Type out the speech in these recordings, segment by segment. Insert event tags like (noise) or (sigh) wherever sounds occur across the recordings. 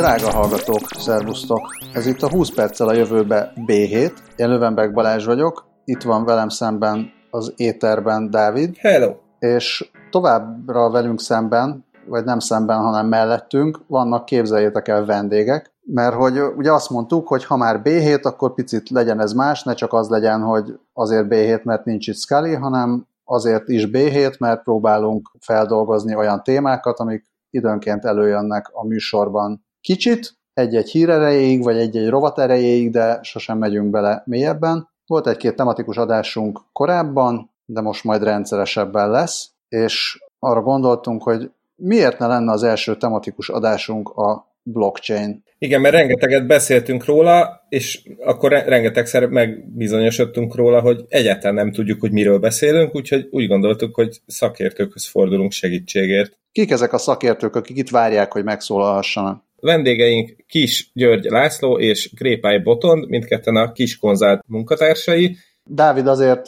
Drága hallgatók, szervusztok! Ez itt a 20 perccel a jövőbe B7. Én Lövenberg Balázs vagyok, itt van velem szemben az éterben Dávid. Hello! És továbbra velünk szemben, vagy nem szemben, hanem mellettünk vannak, képzeljétek el, vendégek, mert hogy ugye azt mondtuk, hogy ha már B7, akkor picit legyen ez más, ne csak az legyen, hogy azért B7, mert nincs itt Scully, hanem azért is B7, mert próbálunk feldolgozni olyan témákat, amik időnként előjönnek a műsorban kicsit, egy-egy hír erejéig, vagy egy-egy rovat erejéig, de sosem megyünk bele mélyebben. Volt egy-két tematikus adásunk korábban, de most majd rendszeresebben lesz, és arra gondoltunk, hogy miért ne lenne az első tematikus adásunk a blockchain. Igen, mert rengeteget beszéltünk róla, és akkor rengetegszer megbizonyosodtunk róla, hogy egyáltalán nem tudjuk, hogy miről beszélünk, úgyhogy úgy gondoltuk, hogy szakértőkhöz fordulunk segítségért. Kik ezek a szakértők, akik itt várják, hogy megszólalhassanak? Vendégeink Kis György László és Grépály Botond, mindketten a Kis Konzált munkatársai. Dávid azért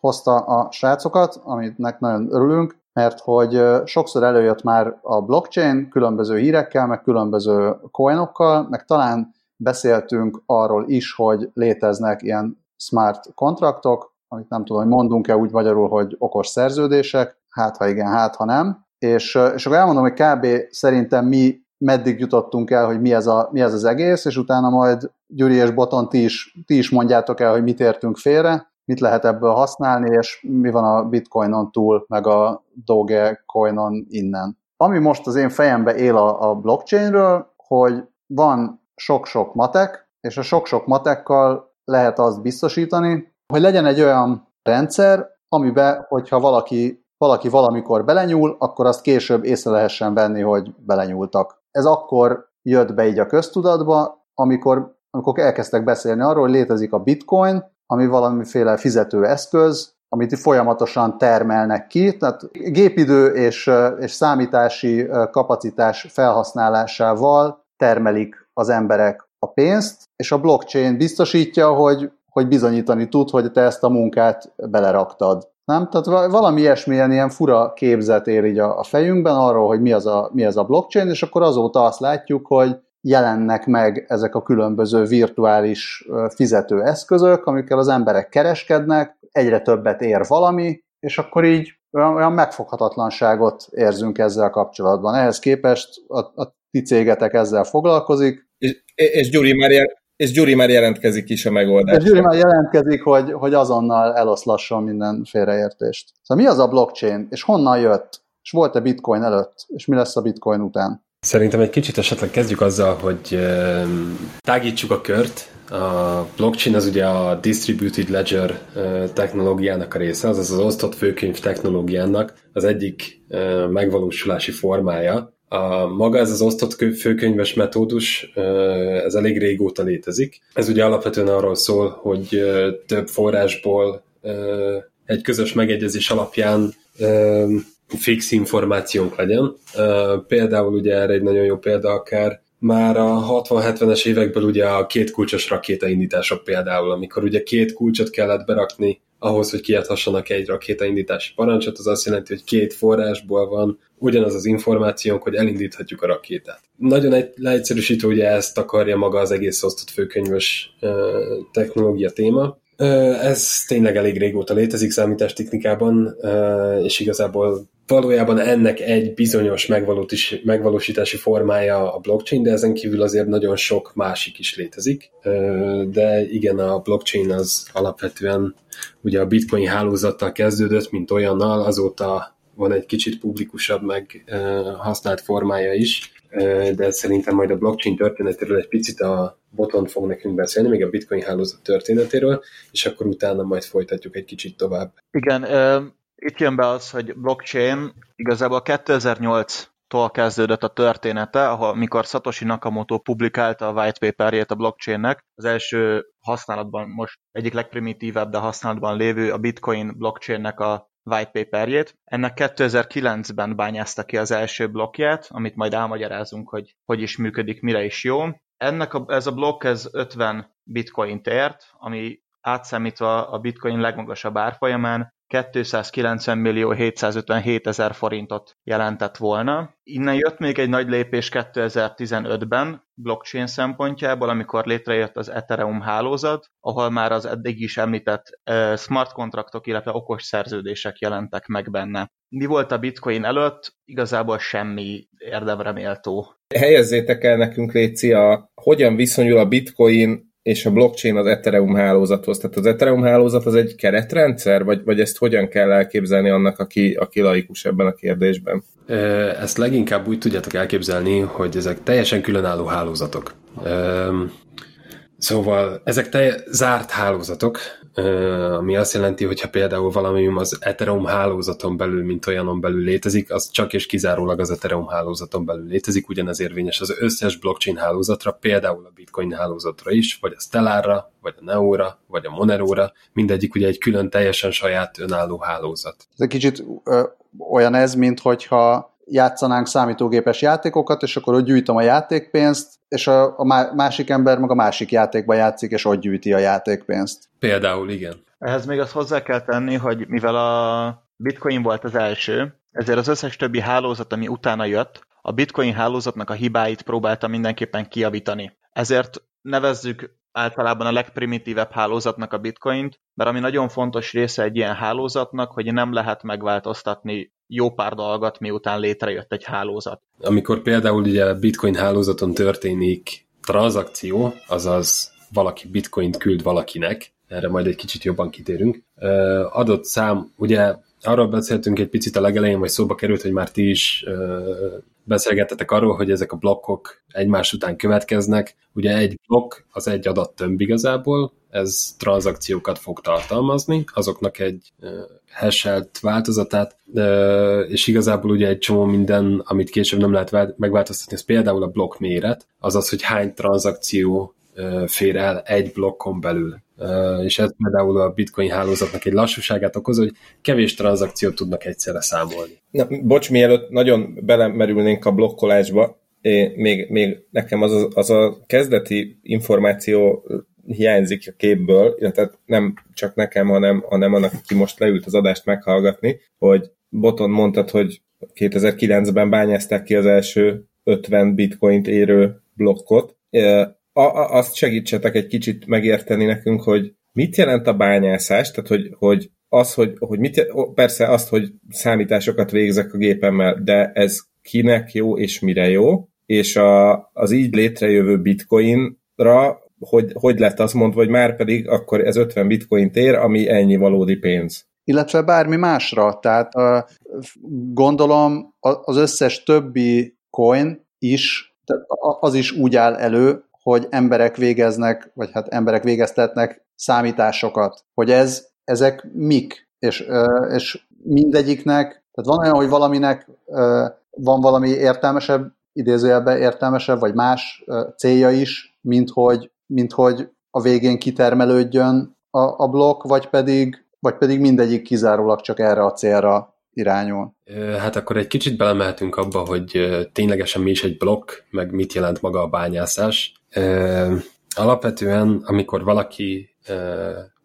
hozta a srácokat, aminek nagyon örülünk, mert hogy sokszor előjött már a blockchain különböző hírekkel, meg különböző coinokkal, meg talán beszéltünk arról is, hogy léteznek ilyen smart kontraktok, amit nem tudom, hogy mondunk-e úgy magyarul, hogy okos szerződések, hát ha igen, hát ha nem. És, és akkor elmondom, hogy kb. szerintem mi meddig jutottunk el, hogy mi ez, a, mi ez az egész, és utána majd Gyuri és Boton ti is, ti is mondjátok el, hogy mit értünk félre, mit lehet ebből használni, és mi van a bitcoinon túl, meg a Dogecoinon innen. Ami most az én fejembe él a, a blockchainről, hogy van sok-sok matek, és a sok-sok matekkal lehet azt biztosítani, hogy legyen egy olyan rendszer, amiben, hogyha valaki, valaki valamikor belenyúl, akkor azt később észre lehessen venni, hogy belenyúltak. Ez akkor jött be így a köztudatba, amikor, amikor elkezdtek beszélni arról, hogy létezik a bitcoin, ami valamiféle fizető eszköz, amit folyamatosan termelnek ki, tehát gépidő és, és számítási kapacitás felhasználásával termelik az emberek a pénzt, és a blockchain biztosítja, hogy, hogy bizonyítani tud, hogy te ezt a munkát beleraktad. Nem? Tehát valami ilyesmilyen ilyen fura képzet ér így a, a fejünkben arról, hogy mi az, a, mi az a blockchain, és akkor azóta azt látjuk, hogy jelennek meg ezek a különböző virtuális fizetőeszközök, amikkel az emberek kereskednek, egyre többet ér valami, és akkor így olyan, olyan megfoghatatlanságot érzünk ezzel kapcsolatban. Ehhez képest a, a ti cégetek ezzel foglalkozik. És, és, Gyuri már és Gyuri már jelentkezik is a megoldásra. És Gyuri már jelentkezik, hogy, hogy azonnal eloszlasson minden félreértést. Szóval mi az a blockchain, és honnan jött, és volt-e bitcoin előtt, és mi lesz a bitcoin után? Szerintem egy kicsit esetleg kezdjük azzal, hogy tágítsuk a kört. A blockchain az ugye a Distributed Ledger technológiának a része, azaz az osztott főkönyv technológiának az egyik megvalósulási formája. A, maga ez az osztott főkönyves metódus, ez elég régóta létezik. Ez ugye alapvetően arról szól, hogy több forrásból egy közös megegyezés alapján fix információnk legyen. Például ugye erre egy nagyon jó példa akár már a 60-70-es évekből ugye a két kulcsos rakétaindítások például, amikor ugye két kulcsot kellett berakni ahhoz, hogy kiadhassanak egy rakétaindítási parancsot, az azt jelenti, hogy két forrásból van ugyanaz az információnk, hogy elindíthatjuk a rakétát. Nagyon egy, leegyszerűsítő, ugye ezt akarja maga az egész osztott főkönyvös technológia téma, ez tényleg elég régóta létezik számítástechnikában, és igazából valójában ennek egy bizonyos megvalósítási formája a blockchain, de ezen kívül azért nagyon sok másik is létezik. De igen, a blockchain az alapvetően ugye a bitcoin hálózattal kezdődött, mint olyannal, azóta van egy kicsit publikusabb, meg használt formája is, de szerintem majd a blockchain történetéről egy picit a boton fog nekünk beszélni, még a bitcoin hálózat történetéről, és akkor utána majd folytatjuk egy kicsit tovább. Igen, itt jön be az, hogy blockchain igazából 2008 tól kezdődött a története, ahol mikor Satoshi Nakamoto publikálta a white paperjét a blockchainnek, az első használatban most egyik legprimitívebb, de használatban lévő a bitcoin blockchainnek a white paperjét. Ennek 2009-ben bányázta ki az első blokkját, amit majd elmagyarázunk, hogy hogy is működik, mire is jó. Ennek a, ez a blokk ez 50 bitcoint ért, ami átszámítva a bitcoin legmagasabb árfolyamán 290 millió 757 ezer forintot jelentett volna. Innen jött még egy nagy lépés 2015-ben blockchain szempontjából, amikor létrejött az Ethereum hálózat, ahol már az eddig is említett smart kontraktok, illetve okos szerződések jelentek meg benne. Mi volt a bitcoin előtt? Igazából semmi érdemre méltó. Helyezzétek el nekünk, Léci, a, hogyan viszonyul a bitcoin és a blockchain az Ethereum hálózathoz. Tehát az Ethereum hálózat az egy keretrendszer, vagy, vagy ezt hogyan kell elképzelni annak, aki, aki laikus ebben a kérdésben? Ezt leginkább úgy tudjátok elképzelni, hogy ezek teljesen különálló hálózatok. Szóval ezek te zárt hálózatok, ami azt jelenti, hogy ha például valami az Ethereum hálózaton belül, mint olyanon belül létezik, az csak és kizárólag az Ethereum hálózaton belül létezik, ugyanez érvényes az összes blockchain hálózatra, például a Bitcoin hálózatra is, vagy a Stellarra, vagy a Neura, vagy a Monero-ra, mindegyik ugye egy külön teljesen saját önálló hálózat. Ez egy kicsit ö, olyan ez, mint hogyha játszanánk számítógépes játékokat, és akkor ott gyűjtöm a játékpénzt, és a, a másik ember meg a másik játékba játszik, és ott gyűjti a játékpénzt. Például, igen. Ehhez még azt hozzá kell tenni, hogy mivel a Bitcoin volt az első, ezért az összes többi hálózat, ami utána jött, a Bitcoin hálózatnak a hibáit próbálta mindenképpen kiavítani. Ezért nevezzük általában a legprimitívebb hálózatnak a bitcoint, mert ami nagyon fontos része egy ilyen hálózatnak, hogy nem lehet megváltoztatni jó pár dolgot, miután létrejött egy hálózat. Amikor például ugye bitcoin hálózaton történik tranzakció, azaz valaki bitcoint küld valakinek, erre majd egy kicsit jobban kitérünk, adott szám, ugye arról beszéltünk egy picit a legelején, vagy szóba került, hogy már ti is beszélgettetek arról, hogy ezek a blokkok egymás után következnek. Ugye egy blokk az egy adattömb igazából, ez tranzakciókat fog tartalmazni, azoknak egy haselt változatát, és igazából ugye egy csomó minden, amit később nem lehet megváltoztatni, ez például a blokk méret, azaz, hogy hány tranzakció fér el egy blokkon belül. És ez például a bitcoin hálózatnak egy lassúságát okoz, hogy kevés tranzakciót tudnak egyszerre számolni. Na, bocs, mielőtt nagyon belemerülnénk a blokkolásba, még, még nekem az a, az a kezdeti információ hiányzik a képből, illetve nem csak nekem, hanem, hanem annak, aki most leült az adást meghallgatni, hogy Boton mondtad, hogy 2009-ben bányázták ki az első 50 bitcoint érő blokkot, a, a, azt segítsetek egy kicsit megérteni nekünk, hogy mit jelent a bányászás, tehát hogy, hogy az, hogy, hogy mit, persze azt, hogy számításokat végzek a gépemmel, de ez kinek jó és mire jó, és a, az így létrejövő bitcoinra hogy, hogy lett azt mondva, hogy már pedig akkor ez 50 bitcoin ér, ami ennyi valódi pénz. Illetve bármi másra, tehát gondolom az összes többi coin is, tehát az is úgy áll elő, hogy emberek végeznek, vagy hát emberek végeztetnek számításokat, hogy ez, ezek mik, és, és mindegyiknek, tehát van olyan, hogy valaminek van valami értelmesebb, idézőjelben értelmesebb, vagy más célja is, mint hogy, mint hogy a végén kitermelődjön a, a blokk, vagy pedig, vagy pedig mindegyik kizárólag csak erre a célra irányul. Hát akkor egy kicsit belemeltünk abba, hogy ténylegesen mi is egy blokk, meg mit jelent maga a bányászás. Alapvetően, amikor valaki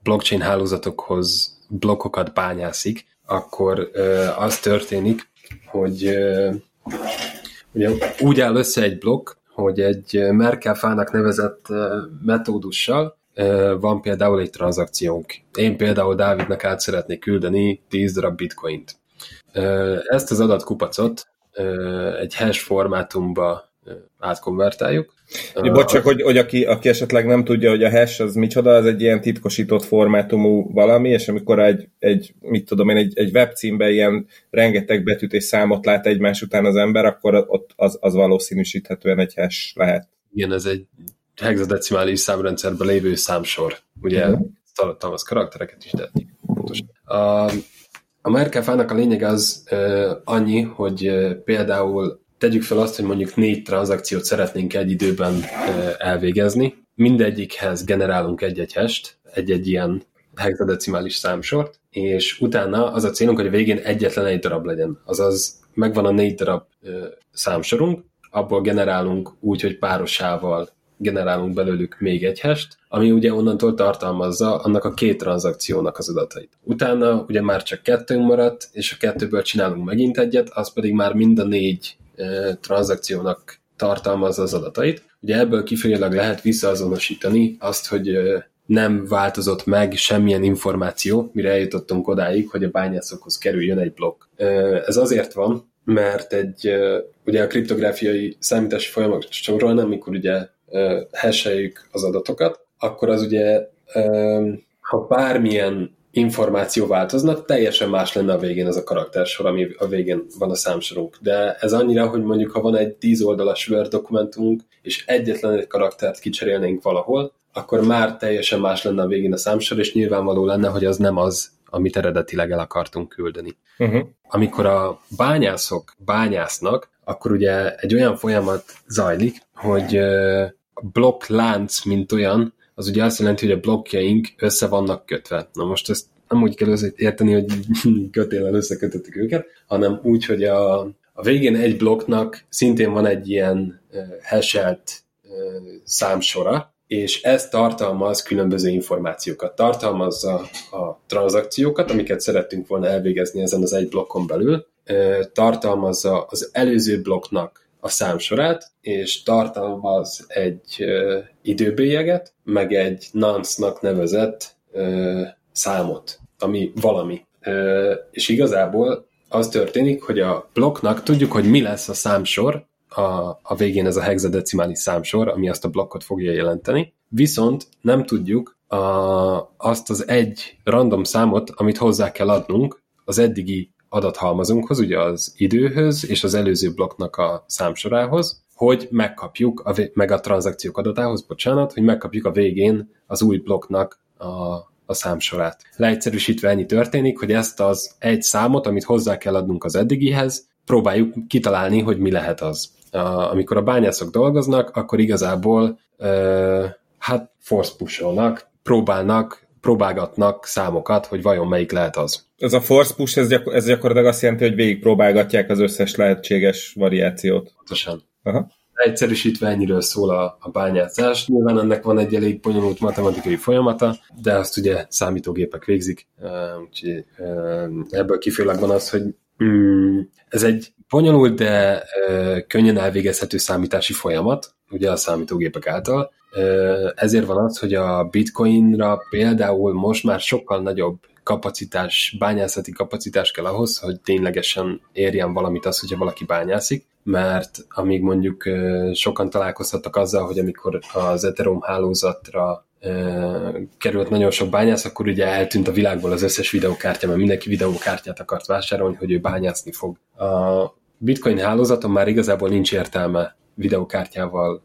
blockchain hálózatokhoz blokkokat bányászik, akkor az történik, hogy ugye úgy áll össze egy blokk, hogy egy Merkel-fának nevezett metódussal van például egy tranzakciónk. Én például Dávidnak át szeretnék küldeni 10 darab bitcoint. Ezt az adatkupacot egy hash formátumba átkonvertáljuk. Bocs, csak hogy, hogy aki, aki esetleg nem tudja, hogy a hash az micsoda, az egy ilyen titkosított formátumú valami, és amikor egy, egy mit tudom én, egy, egy webcímben ilyen rengeteg betűt és számot lát egymás után az ember, akkor ott az, az valószínűsíthetően egy hash lehet. Igen, ez egy hexadecimális számrendszerben lévő számsor. Ugye uh-huh. tartalmaz karaktereket is, de pontosan. A, a Merkel a lényeg az uh, annyi, hogy uh, például tegyük fel azt, hogy mondjuk négy tranzakciót szeretnénk egy időben elvégezni, mindegyikhez generálunk egy-egy hest, egy-egy ilyen hexadecimális számsort, és utána az a célunk, hogy a végén egyetlen egy darab legyen. Azaz megvan a négy darab számsorunk, abból generálunk úgy, hogy párosával generálunk belőlük még egy hest, ami ugye onnantól tartalmazza annak a két tranzakciónak az adatait. Utána ugye már csak kettőnk maradt, és a kettőből csinálunk megint egyet, az pedig már mind a négy e, tranzakciónak tartalmazza az adatait. Ugye ebből kifejezőleg lehet visszaazonosítani azt, hogy e, nem változott meg semmilyen információ, mire eljutottunk odáig, hogy a bányászokhoz kerüljön egy blokk. Ez azért van, mert egy, ugye a kriptográfiai számítási folyamat során, amikor ugye hasheljük az adatokat, akkor az ugye, ha bármilyen információ változnak, teljesen más lenne a végén ez a karaktersor, ami a végén van a számsorunk. De ez annyira, hogy mondjuk ha van egy 10 oldalas Word dokumentumunk, és egyetlen egy karaktert kicserélnénk valahol, akkor már teljesen más lenne a végén a számsor, és nyilvánvaló lenne, hogy az nem az, amit eredetileg el akartunk küldeni. Uh-huh. Amikor a bányászok bányásznak, akkor ugye egy olyan folyamat zajlik, hogy a blokklánc, mint olyan, az ugye azt jelenti, hogy a blokkjaink össze vannak kötve. Na most ezt nem úgy kell érteni, hogy kötéllel összekötöttük őket, hanem úgy, hogy a, a végén egy blokknak szintén van egy ilyen haselt számsora, és ez tartalmaz különböző információkat. Tartalmazza a tranzakciókat, amiket szerettünk volna elvégezni ezen az egy blokkon belül, tartalmazza az előző blokknak a számsorát, és tartalmaz egy időbélyeget, meg egy nonce-nak nevezett számot, ami valami. És igazából az történik, hogy a blokknak tudjuk, hogy mi lesz a számsor, a, a végén ez a hexadecimális számsor, ami azt a blokkot fogja jelenteni, viszont nem tudjuk a, azt az egy random számot, amit hozzá kell adnunk az eddigi adathalmazunkhoz, ugye az időhöz és az előző blokknak a számsorához, hogy megkapjuk, a, meg a tranzakciók adatához, bocsánat, hogy megkapjuk a végén az új blokknak a, a számsorát. Leegyszerűsítve ennyi történik, hogy ezt az egy számot, amit hozzá kell adnunk az eddigihez, próbáljuk kitalálni, hogy mi lehet az a, amikor a bányászok dolgoznak, akkor igazából ö, hát force push próbálnak, próbálgatnak számokat, hogy vajon melyik lehet az. Ez a force push, ez, gyakor- ez gyakorlatilag azt jelenti, hogy végig próbálgatják az összes lehetséges variációt. Pontosan. Aha. Egyszerűsítve ennyiről szól a, a bányászás. Nyilván ennek van egy elég bonyolult matematikai folyamata, de azt ugye számítógépek végzik, úgyhogy ebből kifejezőleg van az, hogy mm, ez egy Bonyolult, de ö, könnyen elvégezhető számítási folyamat, ugye a számítógépek által. Ezért van az, hogy a bitcoinra például most már sokkal nagyobb kapacitás, bányászati kapacitás kell ahhoz, hogy ténylegesen érjen valamit az, hogyha valaki bányászik, mert amíg mondjuk sokan találkozhattak azzal, hogy amikor az Ethereum hálózatra került nagyon sok bányász, akkor ugye eltűnt a világból az összes videokártya, mert mindenki videokártyát akart vásárolni, hogy ő bányászni fog. A bitcoin hálózaton már igazából nincs értelme videokártyával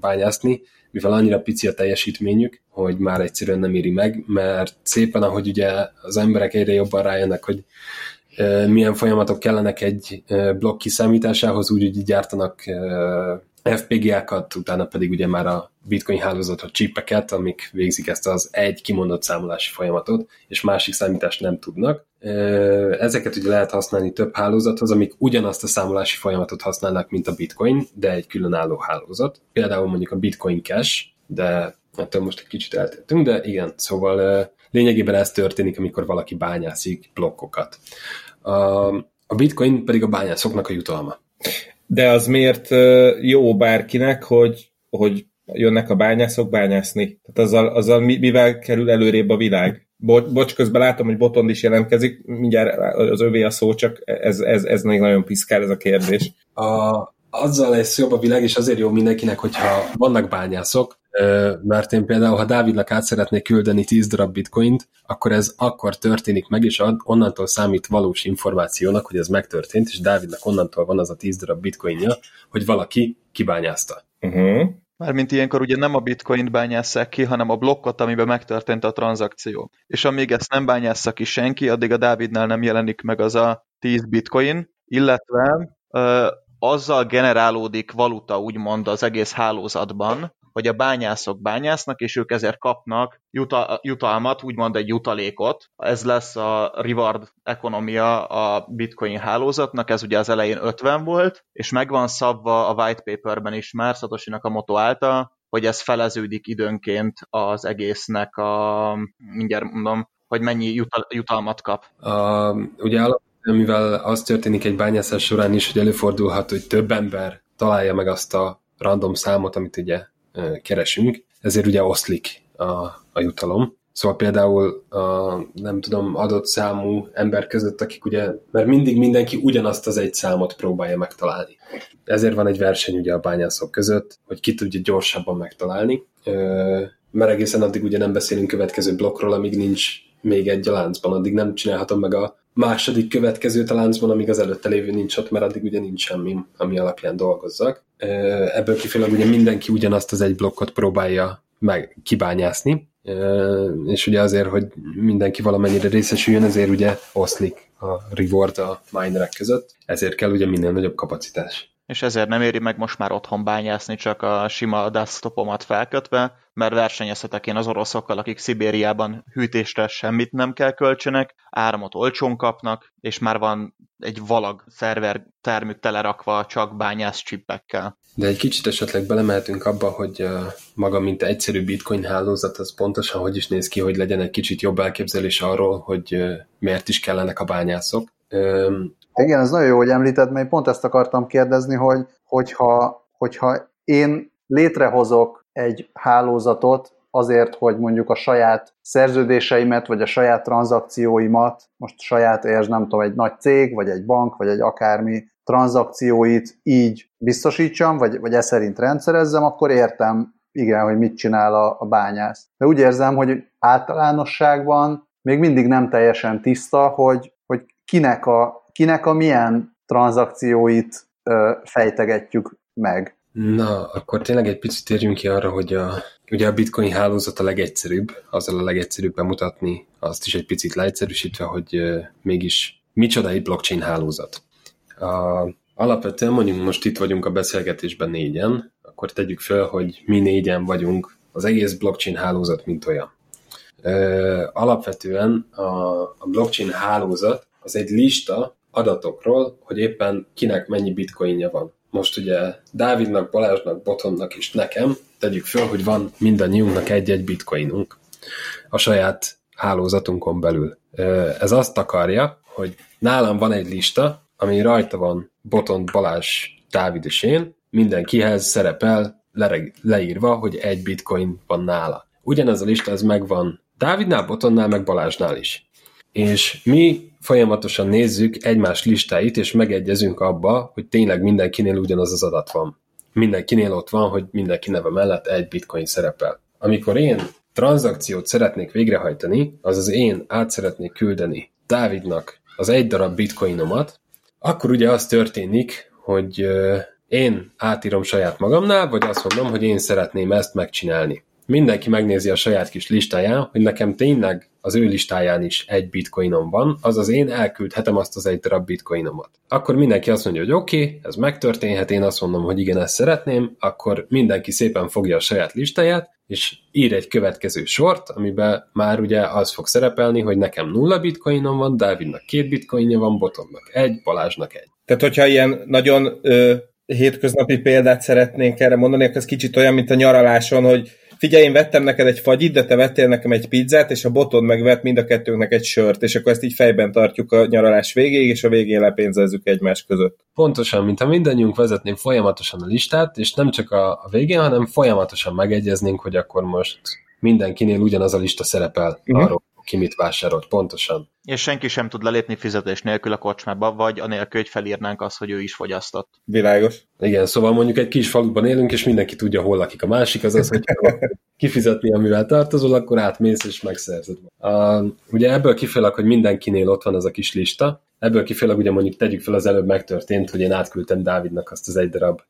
bányászni, mivel annyira pici a teljesítményük, hogy már egyszerűen nem éri meg, mert szépen, ahogy ugye az emberek egyre jobban rájönnek, hogy milyen folyamatok kellenek egy blokk kiszámításához, úgy, hogy gyártanak FPGA-kat, utána pedig ugye már a bitcoin hálózatra csipeket, amik végzik ezt az egy kimondott számolási folyamatot, és másik számítást nem tudnak. Ezeket ugye lehet használni több hálózathoz, amik ugyanazt a számolási folyamatot használnak, mint a bitcoin, de egy különálló hálózat. Például mondjuk a bitcoin cash, de ettől most egy kicsit eltértünk, de igen, szóval lényegében ez történik, amikor valaki bányászik blokkokat. A bitcoin pedig a bányászoknak a jutalma. De az miért jó bárkinek, hogy, hogy jönnek a bányászok bányászni? Tehát azzal, azzal mivel kerül előrébb a világ? Bo- bocs, közben látom, hogy Botond is jelentkezik, mindjárt az övé a szó, csak ez, ez, ez még nagyon piszkál ez a kérdés. A, azzal lesz jobb a világ, és azért jó mindenkinek, hogyha vannak bányászok, mert én például, ha Dávidnak át szeretnék küldeni 10 darab bitcoint, akkor ez akkor történik meg, és onnantól számít valós információnak, hogy ez megtörtént, és Dávidnak onnantól van az a 10 darab bitcoinja, hogy valaki kibányázta. Uh-huh. Mármint ilyenkor ugye nem a bitcoint bányásszák ki, hanem a blokkot, amiben megtörtént a tranzakció. És amíg ezt nem bányásza ki senki, addig a Dávidnál nem jelenik meg az a 10 bitcoin, illetve ö, azzal generálódik valuta úgymond az egész hálózatban, hogy a bányászok bányásznak, és ők ezért kapnak juta, jutalmat, úgymond egy jutalékot. Ez lesz a reward ekonomia a bitcoin hálózatnak, ez ugye az elején 50 volt, és megvan szabva a white paperben is már Satoshi Nakamoto által, hogy ez feleződik időnként az egésznek a, mindjárt mondom, hogy mennyi jutal, jutalmat kap. A, ugye alapvetően, mivel az történik egy bányászás során is, hogy előfordulhat, hogy több ember találja meg azt a random számot, amit ugye keresünk, ezért ugye oszlik a, a jutalom. Szóval például a, nem tudom, adott számú ember között, akik ugye, mert mindig mindenki ugyanazt az egy számot próbálja megtalálni. Ezért van egy verseny ugye a bányászok között, hogy ki tudja gyorsabban megtalálni. Mert egészen addig ugye nem beszélünk következő blokkról, amíg nincs még egy a láncban, addig nem csinálhatom meg a második következőt a láncban, amíg az előtte lévő nincs ott, mert addig ugye nincs semmi, ami alapján dolgozzak. Ebből kifejezőleg ugye mindenki ugyanazt az egy blokkot próbálja meg kibányászni, és ugye azért, hogy mindenki valamennyire részesüljön, ezért ugye oszlik a reward a minerek között, ezért kell ugye minél nagyobb kapacitás. És ezért nem éri meg most már otthon bányászni csak a sima desktopomat felkötve, mert versenyezhetek én az oroszokkal, akik Szibériában hűtésre semmit nem kell költsenek, áramot olcsón kapnak, és már van egy valag szerver termük telerakva csak bányász csippekkel. De egy kicsit esetleg belemeltünk abba, hogy maga, mint egyszerű bitcoin hálózat, az pontosan hogy is néz ki, hogy legyen egy kicsit jobb elképzelés arról, hogy miért is kellenek a bányászok. Igen, ez nagyon jó, hogy említed, mert pont ezt akartam kérdezni, hogy hogyha, hogyha én létrehozok egy hálózatot azért, hogy mondjuk a saját szerződéseimet, vagy a saját tranzakcióimat, most saját, és nem tudom, egy nagy cég, vagy egy bank, vagy egy akármi tranzakcióit így biztosítsam, vagy, vagy e szerint rendszerezzem, akkor értem, igen, hogy mit csinál a, a bányász. De úgy érzem, hogy általánosságban még mindig nem teljesen tiszta, hogy, hogy kinek a kinek a milyen tranzakcióit ö, fejtegetjük meg. Na, akkor tényleg egy picit térjünk ki arra, hogy a, ugye a bitcoin hálózat a legegyszerűbb, azzal a legegyszerűbb bemutatni, azt is egy picit leegyszerűsítve, hogy mégis micsoda egy blockchain hálózat. A, alapvetően mondjuk most itt vagyunk a beszélgetésben négyen, akkor tegyük fel, hogy mi négyen vagyunk az egész blockchain hálózat, mint olyan. Ö, alapvetően a, a blockchain hálózat az egy lista adatokról, hogy éppen kinek mennyi bitcoinja van. Most ugye Dávidnak, Balázsnak, Botonnak és nekem tegyük föl, hogy van mindannyiunknak egy-egy bitcoinunk a saját hálózatunkon belül. Ez azt akarja, hogy nálam van egy lista, ami rajta van Boton, Balázs, Dávid és én, mindenkihez szerepel leírva, hogy egy bitcoin van nála. Ugyanez a lista ez megvan Dávidnál, Botonnál, meg Balázsnál is. És mi folyamatosan nézzük egymás listáit, és megegyezünk abba, hogy tényleg mindenkinél ugyanaz az adat van. Mindenkinél ott van, hogy mindenki neve mellett egy bitcoin szerepel. Amikor én tranzakciót szeretnék végrehajtani, azaz én át szeretnék küldeni Dávidnak az egy darab bitcoinomat, akkor ugye az történik, hogy én átírom saját magamnál, vagy azt mondom, hogy én szeretném ezt megcsinálni mindenki megnézi a saját kis listáján, hogy nekem tényleg az ő listáján is egy bitcoinom van, azaz én elküldhetem azt az egy darab bitcoinomat. Akkor mindenki azt mondja, hogy oké, okay, ez megtörténhet, én azt mondom, hogy igen, ezt szeretném, akkor mindenki szépen fogja a saját listáját, és ír egy következő sort, amiben már ugye az fog szerepelni, hogy nekem nulla bitcoinom van, Dávidnak két bitcoinja van, Botomnak egy, Balázsnak egy. Tehát, hogyha ilyen nagyon ö, hétköznapi példát szeretnénk erre mondani, akkor ez kicsit olyan, mint a nyaraláson, hogy figyelj, én vettem neked egy fagyit, de te vettél nekem egy pizzát, és a botod megvett mind a kettőnknek egy sört, és akkor ezt így fejben tartjuk a nyaralás végéig, és a végén lepénzezzük egymás között. Pontosan, mint ha mindannyiunk vezetnénk folyamatosan a listát, és nem csak a, a végén, hanem folyamatosan megegyeznénk, hogy akkor most mindenkinél ugyanaz a lista szerepel uh-huh. arról, ki mit vásárolt pontosan. És senki sem tud lelépni fizetés nélkül a kocsmába, vagy anélkül, hogy felírnánk azt, hogy ő is fogyasztott. Világos. Igen, szóval mondjuk egy kis faluban élünk, és mindenki tudja, hol lakik a másik, az az, hogy (laughs) kifizetni, amivel tartozol, akkor átmész és megszerzed. Uh, ugye ebből kifejezőleg, hogy mindenkinél ott van az a kis lista, ebből kifejezőleg ugye mondjuk tegyük fel az előbb megtörtént, hogy én átküldtem Dávidnak azt az egy darab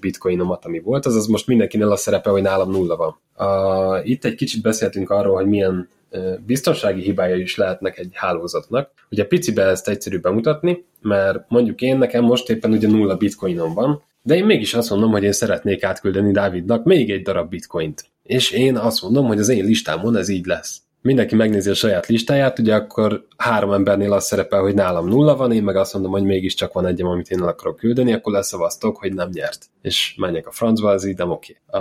bitcoinomat, ami volt, azaz most mindenkinél a szerepe, hogy nálam nulla van. Uh, itt egy kicsit beszéltünk arról, hogy milyen biztonsági hibája is lehetnek egy hálózatnak. Ugye picibe ezt egyszerű bemutatni, mert mondjuk én nekem most éppen ugye nulla bitcoinom van, de én mégis azt mondom, hogy én szeretnék átküldeni Dávidnak még egy darab bitcoint. És én azt mondom, hogy az én listámon ez így lesz. Mindenki megnézi a saját listáját, ugye akkor három embernél az szerepel, hogy nálam nulla van, én meg azt mondom, hogy mégiscsak van egyem, amit én el akarok küldeni, akkor leszavaztok, hogy nem nyert. És menjek a francba, ez így nem oké. A,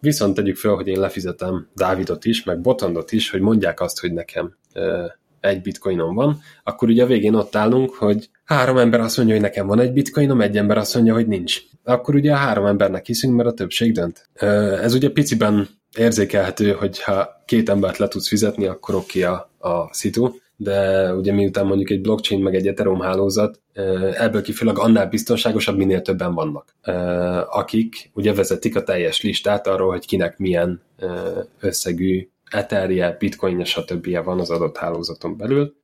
viszont tegyük fel, hogy én lefizetem Dávidot is, meg Botondot is, hogy mondják azt, hogy nekem egy bitcoinom van, akkor ugye a végén ott állunk, hogy három ember azt mondja, hogy nekem van egy bitcoinom, egy ember azt mondja, hogy nincs. Akkor ugye a három embernek hiszünk, mert a többség dönt. Ez ugye piciben érzékelhető, hogy ha két embert le tudsz fizetni, akkor oké a, a szitu, de ugye miután mondjuk egy blockchain meg egy Ethereum hálózat, ebből kifolyólag annál biztonságosabb, minél többen vannak, akik ugye vezetik a teljes listát arról, hogy kinek milyen összegű Etherje, bitcoinja, stb. van az adott hálózaton belül,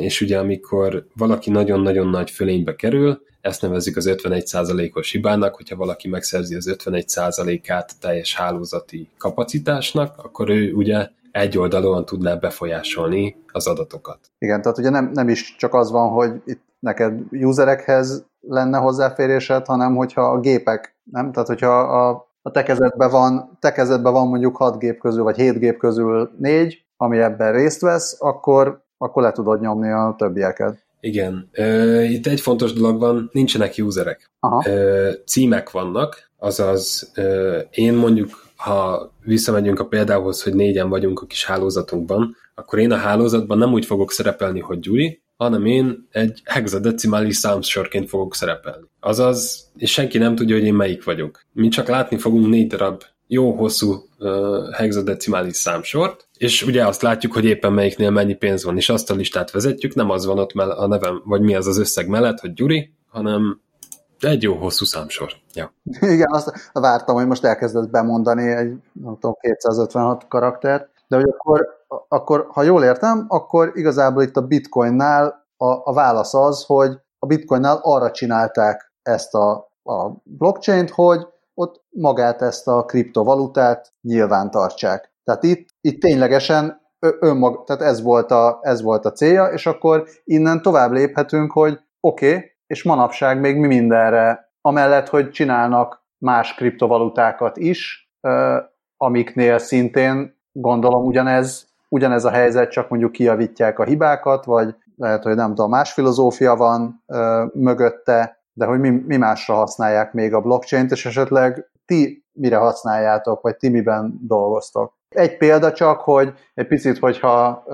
és ugye amikor valaki nagyon-nagyon nagy fölénybe kerül, ezt nevezzük az 51%-os hibának, hogyha valaki megszerzi az 51%-át teljes hálózati kapacitásnak, akkor ő ugye egy oldalon tudná befolyásolni az adatokat. Igen, tehát ugye nem, nem is csak az van, hogy itt neked userekhez lenne hozzáférésed, hanem hogyha a gépek, nem? Tehát hogyha a a te kezedben van, te kezedben van mondjuk 6 gép közül, vagy 7 gép közül 4, ami ebben részt vesz, akkor, akkor le tudod nyomni a többieket. Igen. Itt egy fontos dolog van, nincsenek userek. Aha. Címek vannak, azaz én mondjuk, ha visszamegyünk a példához, hogy négyen vagyunk a kis hálózatunkban, akkor én a hálózatban nem úgy fogok szerepelni, hogy Gyuri, hanem én egy hexadecimális számsorként fogok szerepelni. Azaz, és senki nem tudja, hogy én melyik vagyok. Mi csak látni fogunk négy darab jó hosszú uh, hexadecimális számsort, és ugye azt látjuk, hogy éppen melyiknél mennyi pénz van, és azt a listát vezetjük, nem az van ott a nevem, vagy mi az az összeg mellett, hogy Gyuri, hanem egy jó hosszú számsor. Ja. (laughs) Igen, azt vártam, hogy most elkezdett bemondani egy, nem tudom, 256 karaktert, de hogy akkor akkor ha jól értem, akkor igazából itt a bitcoinnál a, a válasz az, hogy a bitcoinnál arra csinálták ezt a, a blockchain-t, hogy ott magát ezt a kriptovalutát nyilván tartsák. Tehát itt, itt ténylegesen önmag, tehát ez volt, a, ez volt a célja, és akkor innen tovább léphetünk, hogy oké, okay, és manapság még mi mindenre, amellett, hogy csinálnak más kriptovalutákat is, amiknél szintén gondolom ugyanez ugyanez a helyzet, csak mondjuk kijavítják a hibákat, vagy lehet, hogy nem tudom, más filozófia van ö, mögötte, de hogy mi, mi másra használják még a blockchain-t, és esetleg ti mire használjátok, vagy ti miben dolgoztok. Egy példa csak, hogy egy picit, hogyha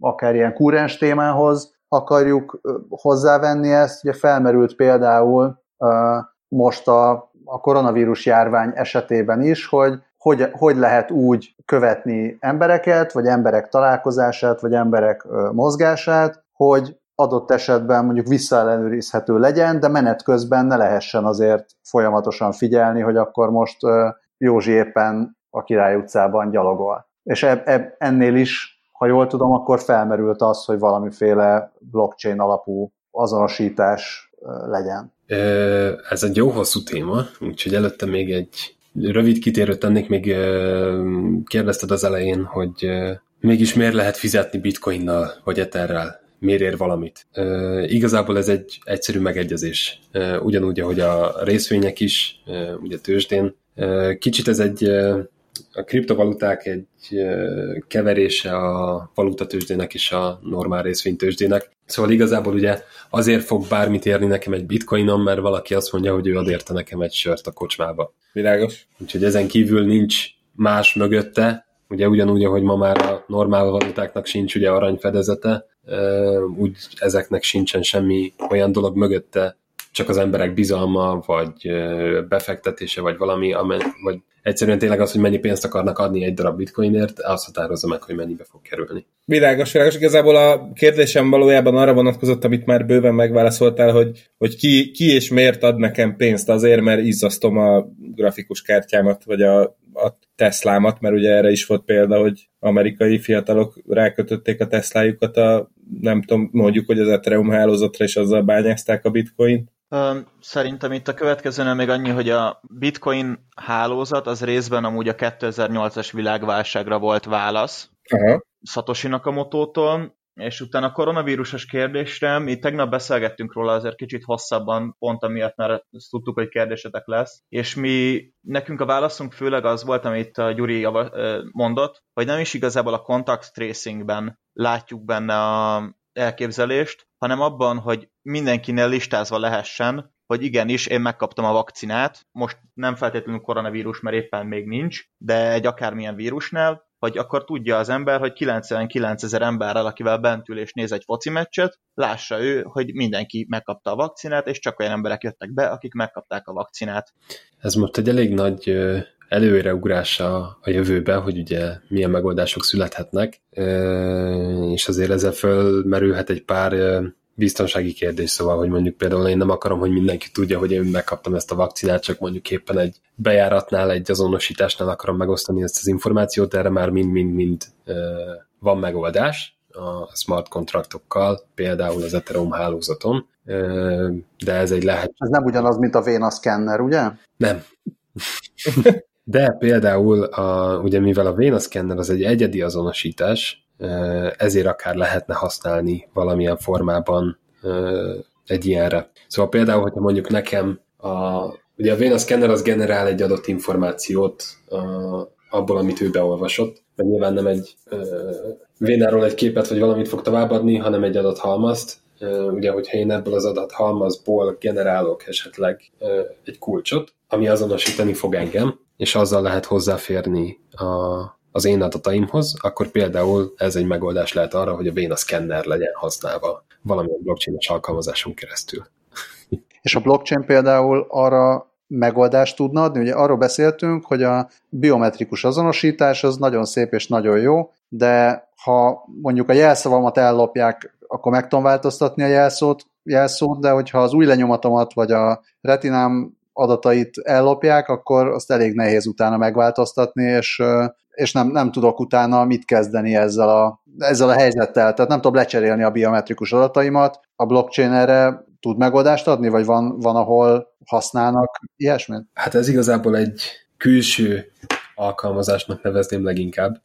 akár ilyen kúrens témához akarjuk hozzávenni ezt, ugye felmerült például most a, a koronavírus járvány esetében is, hogy hogy, hogy lehet úgy követni embereket, vagy emberek találkozását, vagy emberek mozgását, hogy adott esetben mondjuk visszaellenőrizhető legyen, de menet közben ne lehessen azért folyamatosan figyelni, hogy akkor most Józsi éppen a Király utcában gyalogol. És eb, eb, ennél is, ha jól tudom, akkor felmerült az, hogy valamiféle blockchain alapú azonosítás legyen. Ez egy jó hosszú téma, úgyhogy előtte még egy rövid kitérőt tennék, még kérdezted az elején, hogy mégis miért lehet fizetni bitcoinnal vagy etherrel, miért ér valamit. igazából ez egy egyszerű megegyezés. ugyanúgy, ahogy a részvények is, ugye tőzsdén. kicsit ez egy a kriptovaluták egy keverése a valutatősdének és a normál részvénytősdének. Szóval igazából ugye azért fog bármit érni nekem egy bitcoinom, mert valaki azt mondja, hogy ő ad érte nekem egy sört a kocsmába. Világos. Úgyhogy ezen kívül nincs más mögötte, ugye ugyanúgy, ahogy ma már a normál valutáknak sincs ugye aranyfedezete, úgy ezeknek sincsen semmi olyan dolog mögötte, csak az emberek bizalma, vagy befektetése, vagy valami, vagy Egyszerűen tényleg az, hogy mennyi pénzt akarnak adni egy darab bitcoinért, azt határozza meg, hogy mennyibe fog kerülni. Világos, világos. Igazából a kérdésem valójában arra vonatkozott, amit már bőven megválaszoltál, hogy, hogy ki, ki és miért ad nekem pénzt azért, mert izzasztom a grafikus kártyámat, vagy a, a Teslámat, mert ugye erre is volt példa, hogy amerikai fiatalok rákötötték a Teslájukat a, nem tudom, mondjuk, hogy az Ethereum hálózatra, és azzal bányázták a bitcoint. Szerintem itt a következőnél még annyi, hogy a bitcoin hálózat az részben amúgy a 2008-as világválságra volt válasz Aha. Satoshi Nakamoto-tól, És utána a koronavírusos kérdésre, mi tegnap beszélgettünk róla azért kicsit hosszabban, pont amiatt, mert tudtuk, hogy kérdésetek lesz, és mi, nekünk a válaszunk főleg az volt, amit a Gyuri mondott, hogy nem is igazából a contact tracingben látjuk benne a elképzelést, hanem abban, hogy mindenkinél listázva lehessen, hogy igenis, én megkaptam a vakcinát, most nem feltétlenül koronavírus, mert éppen még nincs, de egy akármilyen vírusnál, hogy akkor tudja az ember, hogy 99 ezer emberrel, akivel bent ül és néz egy foci meccset, lássa ő, hogy mindenki megkapta a vakcinát, és csak olyan emberek jöttek be, akik megkapták a vakcinát. Ez most egy elég nagy előreugrás a jövőbe, hogy ugye milyen megoldások születhetnek, és azért ezzel fölmerülhet egy pár biztonsági kérdés, szóval, hogy mondjuk például én nem akarom, hogy mindenki tudja, hogy én megkaptam ezt a vakcinát, csak mondjuk éppen egy bejáratnál, egy azonosításnál akarom megosztani ezt az információt, erre már mind-mind-mind van megoldás a smart kontraktokkal, például az Ethereum hálózaton, de ez egy lehet. Ez nem ugyanaz, mint a Vena Scanner, ugye? Nem. (laughs) De például, a, ugye mivel a Vena Scanner az egy egyedi azonosítás, ezért akár lehetne használni valamilyen formában egy ilyenre. Szóval például, hogyha mondjuk nekem a, ugye a Vena Scanner az generál egy adott információt abból, amit ő beolvasott, mert nyilván nem egy Vénáról egy képet vagy valamit fog továbbadni, hanem egy adott halmazt. Ugye, hogyha én ebből az adat halmazból generálok esetleg egy kulcsot, ami azonosítani fog engem, és azzal lehet hozzáférni a, az én adataimhoz, akkor például ez egy megoldás lehet arra, hogy a Vena Scanner legyen használva valamilyen blockchain alkalmazáson keresztül. (laughs) És a blockchain például arra megoldást tudna adni? Ugye arról beszéltünk, hogy a biometrikus azonosítás az nagyon szép és nagyon jó, de ha mondjuk a jelszavamat ellopják, akkor meg tudom változtatni a jelszót, jelszót, de hogyha az új lenyomatomat vagy a retinám adatait ellopják, akkor azt elég nehéz utána megváltoztatni, és, és nem, nem tudok utána mit kezdeni ezzel a, ezzel a helyzettel. Tehát nem tudom lecserélni a biometrikus adataimat. A blockchain erre tud megoldást adni, vagy van, van ahol használnak ilyesmit? Hát ez igazából egy külső alkalmazásnak nevezném leginkább,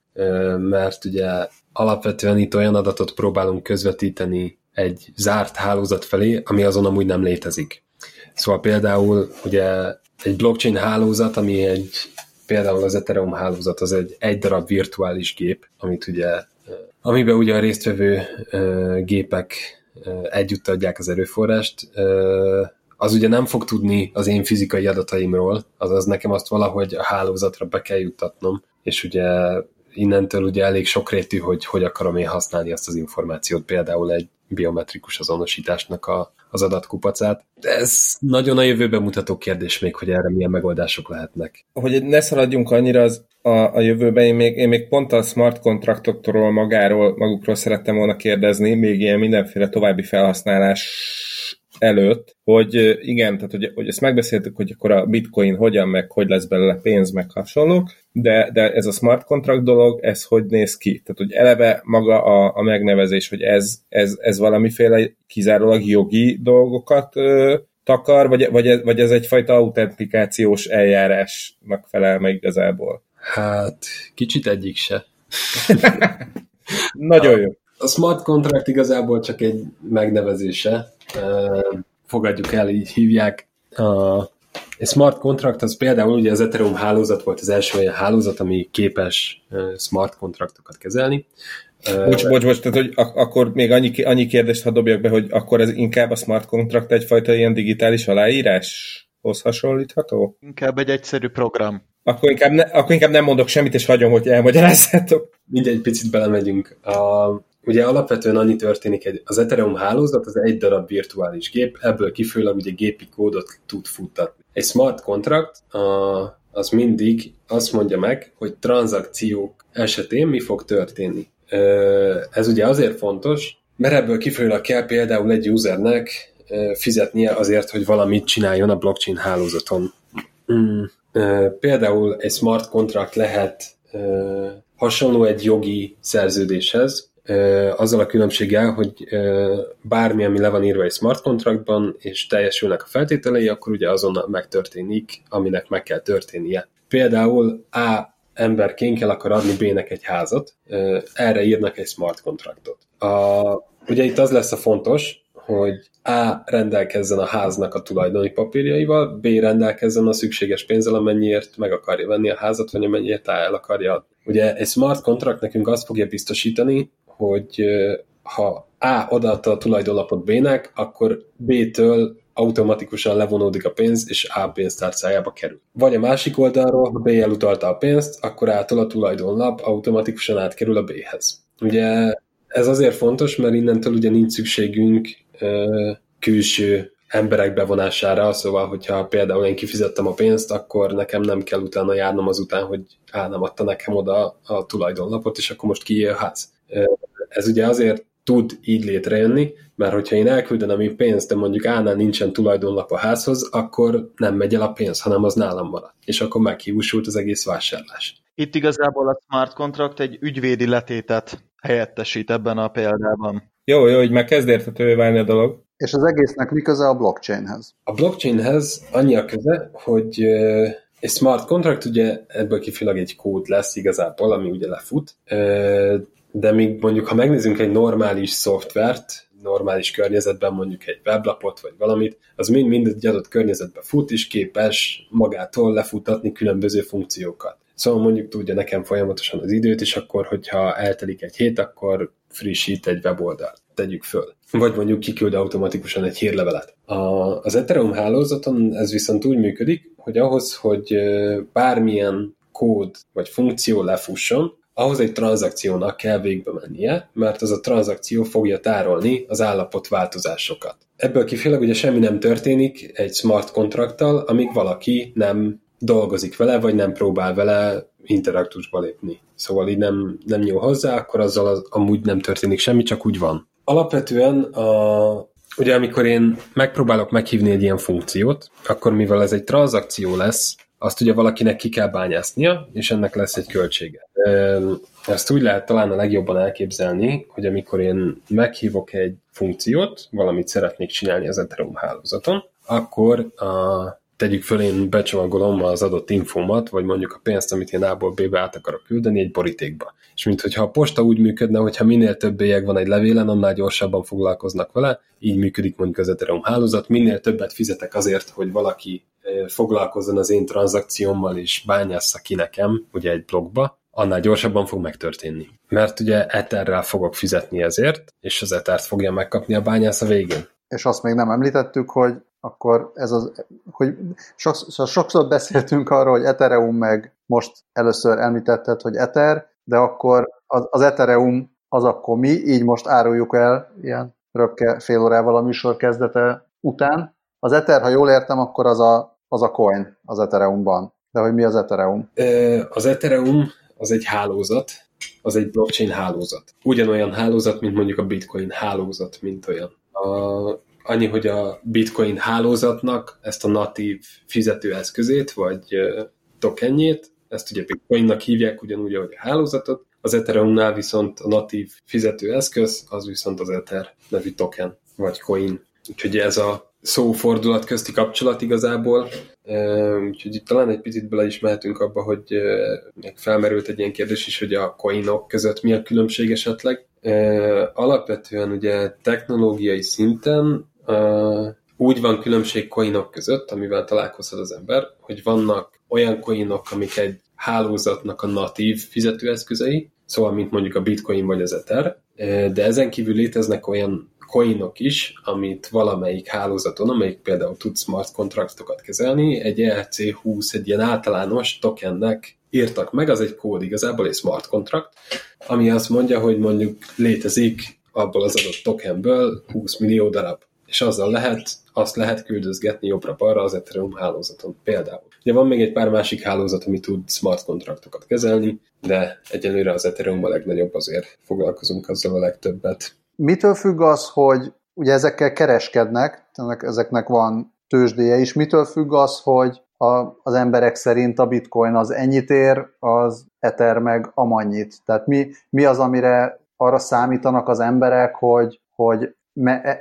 mert ugye alapvetően itt olyan adatot próbálunk közvetíteni egy zárt hálózat felé, ami azon amúgy nem létezik. Szóval például ugye egy blockchain hálózat, ami egy például az Ethereum hálózat, az egy egy darab virtuális gép, amit ugye, amiben ugye a résztvevő gépek együtt adják az erőforrást, az ugye nem fog tudni az én fizikai adataimról, azaz nekem azt valahogy a hálózatra be kell juttatnom, és ugye innentől ugye elég sokrétű, hogy hogy akarom én használni azt az információt, például egy biometrikus azonosításnak a, az adatkupacát. Ez nagyon a jövőben mutató kérdés még, hogy erre milyen megoldások lehetnek. Hogy ne szaladjunk annyira az a, a jövőben, én még, én még pont a smart kontraktokról magáról, magukról szerettem volna kérdezni, még ilyen mindenféle további felhasználás előtt, hogy igen, tehát hogy, hogy ezt megbeszéltük, hogy akkor a bitcoin hogyan, meg hogy lesz belőle pénz, meg hasonlók, de, de ez a smart contract dolog, ez hogy néz ki? Tehát, hogy eleve maga a, a megnevezés, hogy ez, ez, ez valamiféle kizárólag jogi dolgokat ö, takar, vagy, vagy, vagy ez egyfajta autentikációs eljárásnak felel meg igazából? Hát, kicsit egyik se. (laughs) Nagyon jó. A smart contract igazából csak egy megnevezése, fogadjuk el, így hívják. A smart contract az például ugye az Ethereum hálózat volt az első olyan hálózat, ami képes smart kontraktokat kezelni. Bocs, bocs, bocs, tehát hogy ak- akkor még annyi, annyi kérdést ha dobjak be, hogy akkor ez inkább a smart contract egyfajta ilyen digitális aláíráshoz hasonlítható? Inkább egy egyszerű program. Akkor inkább, ne, akkor inkább nem mondok semmit, és hagyom, hogy elmagyarázzátok. Mindjárt egy picit belemegyünk. A, Ugye alapvetően annyi történik, hogy az Ethereum hálózat az egy darab virtuális gép, ebből kifőleg ugye gépi kódot tud futtatni. Egy smart contract a, az mindig azt mondja meg, hogy tranzakciók esetén mi fog történni. Ez ugye azért fontos, mert ebből kifőleg kell például egy usernek fizetnie azért, hogy valamit csináljon a blockchain hálózaton. Mm. Például egy smart contract lehet hasonló egy jogi szerződéshez, azzal a különbséggel, hogy bármi, ami le van írva egy smart contractban, és teljesülnek a feltételei, akkor ugye azonnal megtörténik, aminek meg kell történnie. Például A emberként el akar adni B-nek egy házat, erre írnak egy smart kontraktot. A, ugye itt az lesz a fontos, hogy A rendelkezzen a háznak a tulajdoni papírjaival, B rendelkezzen a szükséges pénzzel, amennyiért meg akarja venni a házat, vagy amennyiért A el akarja adni. Ugye egy smart contract nekünk azt fogja biztosítani, hogy ha A odaadta a tulajdonlapot B-nek, akkor B-től automatikusan levonódik a pénz, és A pénztárcájába kerül. Vagy a másik oldalról, ha B elutalta a pénzt, akkor A-tól a tulajdonlap automatikusan átkerül a B-hez. Ugye ez azért fontos, mert innentől ugye nincs szükségünk ö, külső emberek bevonására, szóval, hogyha például én kifizettem a pénzt, akkor nekem nem kell utána járnom azután, hogy á, nem adta nekem oda a tulajdonlapot, és akkor most kié a ház. Ez ugye azért tud így létrejönni, mert hogyha én elküldenem a pénzt, de mondjuk állnál nincsen tulajdonlap a házhoz, akkor nem megy el a pénz, hanem az nálam marad. És akkor meghiúsult az egész vásárlás. Itt igazából a smart contract egy ügyvédi letétet helyettesít ebben a példában. Jó, jó, hogy már kezd értetővé válni a dolog. És az egésznek mi köze a blockchainhez? A blockchainhez annyi a köze, hogy egy smart contract ugye ebből kifilag egy kód lesz igazából, ami ugye lefut, de még mondjuk, ha megnézzünk egy normális szoftvert, normális környezetben mondjuk egy weblapot vagy valamit, az mind-mind egy adott környezetben fut, és képes magától lefutatni különböző funkciókat. Szóval mondjuk tudja nekem folyamatosan az időt, és akkor, hogyha eltelik egy hét, akkor frissít egy weboldal. Tegyük föl. Vagy mondjuk kiküld automatikusan egy hírlevelet. A, az Ethereum hálózaton ez viszont úgy működik, hogy ahhoz, hogy bármilyen kód vagy funkció lefusson, ahhoz egy tranzakciónak kell végbe mennie, mert az a tranzakció fogja tárolni az állapot változásokat. Ebből kifejezőleg ugye semmi nem történik egy smart kontrakttal, amíg valaki nem dolgozik vele, vagy nem próbál vele interaktusba lépni. Szóval így nem, nem nyúl hozzá, akkor azzal az, amúgy nem történik semmi, csak úgy van. Alapvetően a, ugye amikor én megpróbálok meghívni egy ilyen funkciót, akkor mivel ez egy tranzakció lesz, azt ugye valakinek ki kell bányásznia, és ennek lesz egy költsége. Ezt úgy lehet talán a legjobban elképzelni, hogy amikor én meghívok egy funkciót, valamit szeretnék csinálni az Ethereum hálózaton, akkor a tegyük föl, én becsomagolom az adott infómat, vagy mondjuk a pénzt, amit én A-ból B-be át akarok küldeni egy borítékba. És mintha a posta úgy működne, hogyha minél több bélyeg van egy levélen, annál gyorsabban foglalkoznak vele, így működik mondjuk az Ethereum hálózat, minél többet fizetek azért, hogy valaki foglalkozzon az én tranzakciómmal és bányássza ki nekem, ugye egy blogba, annál gyorsabban fog megtörténni. Mert ugye Etherrel fogok fizetni ezért, és az Ethert fogja megkapni a bányász a végén. És azt még nem említettük, hogy akkor ez az, hogy sokszor, sokszor beszéltünk arról, hogy Ethereum meg most először említetted, hogy Ether, de akkor az, az Ethereum az akkor mi, így most áruljuk el ilyen röpke fél órával a műsor kezdete után. Az Ether, ha jól értem, akkor az a, az a coin az Ethereumban. De hogy mi az Ethereum? Az Ethereum az egy hálózat, az egy blockchain hálózat. Ugyanolyan hálózat, mint mondjuk a bitcoin hálózat, mint olyan. A annyi, hogy a bitcoin hálózatnak ezt a natív fizetőeszközét, vagy tokenjét, ezt ugye bitcoinnak hívják ugyanúgy, ahogy a hálózatot, az Ethereumnál viszont a natív fizetőeszköz, az viszont az Ether nevű token, vagy coin. Úgyhogy ez a szófordulat közti kapcsolat igazából. Úgyhogy itt talán egy picit bele is mehetünk abba, hogy még felmerült egy ilyen kérdés is, hogy a coinok között mi a különbség esetleg. Alapvetően ugye technológiai szinten úgy van különbség coinok között, amivel találkozhat az ember, hogy vannak olyan coinok, amik egy hálózatnak a natív fizetőeszközei, szóval mint mondjuk a bitcoin vagy az ether, de ezen kívül léteznek olyan coinok is, amit valamelyik hálózaton, amelyik például tud smart kontraktokat kezelni, egy ERC20, egy ilyen általános tokennek írtak meg, az egy kód igazából, egy smart kontrakt, ami azt mondja, hogy mondjuk létezik abból az adott tokenből 20 millió darab és azzal lehet, azt lehet küldözgetni jobbra-balra az Ethereum hálózaton például. Ugye van még egy pár másik hálózat, ami tud smart kontraktokat kezelni, de egyelőre az Ethereum a legnagyobb, azért foglalkozunk azzal a legtöbbet. Mitől függ az, hogy ugye ezekkel kereskednek, ezeknek van tőzsdéje is, mitől függ az, hogy a, az emberek szerint a bitcoin az ennyit ér, az Ether meg amannyit. Tehát mi, mi az, amire arra számítanak az emberek, hogy, hogy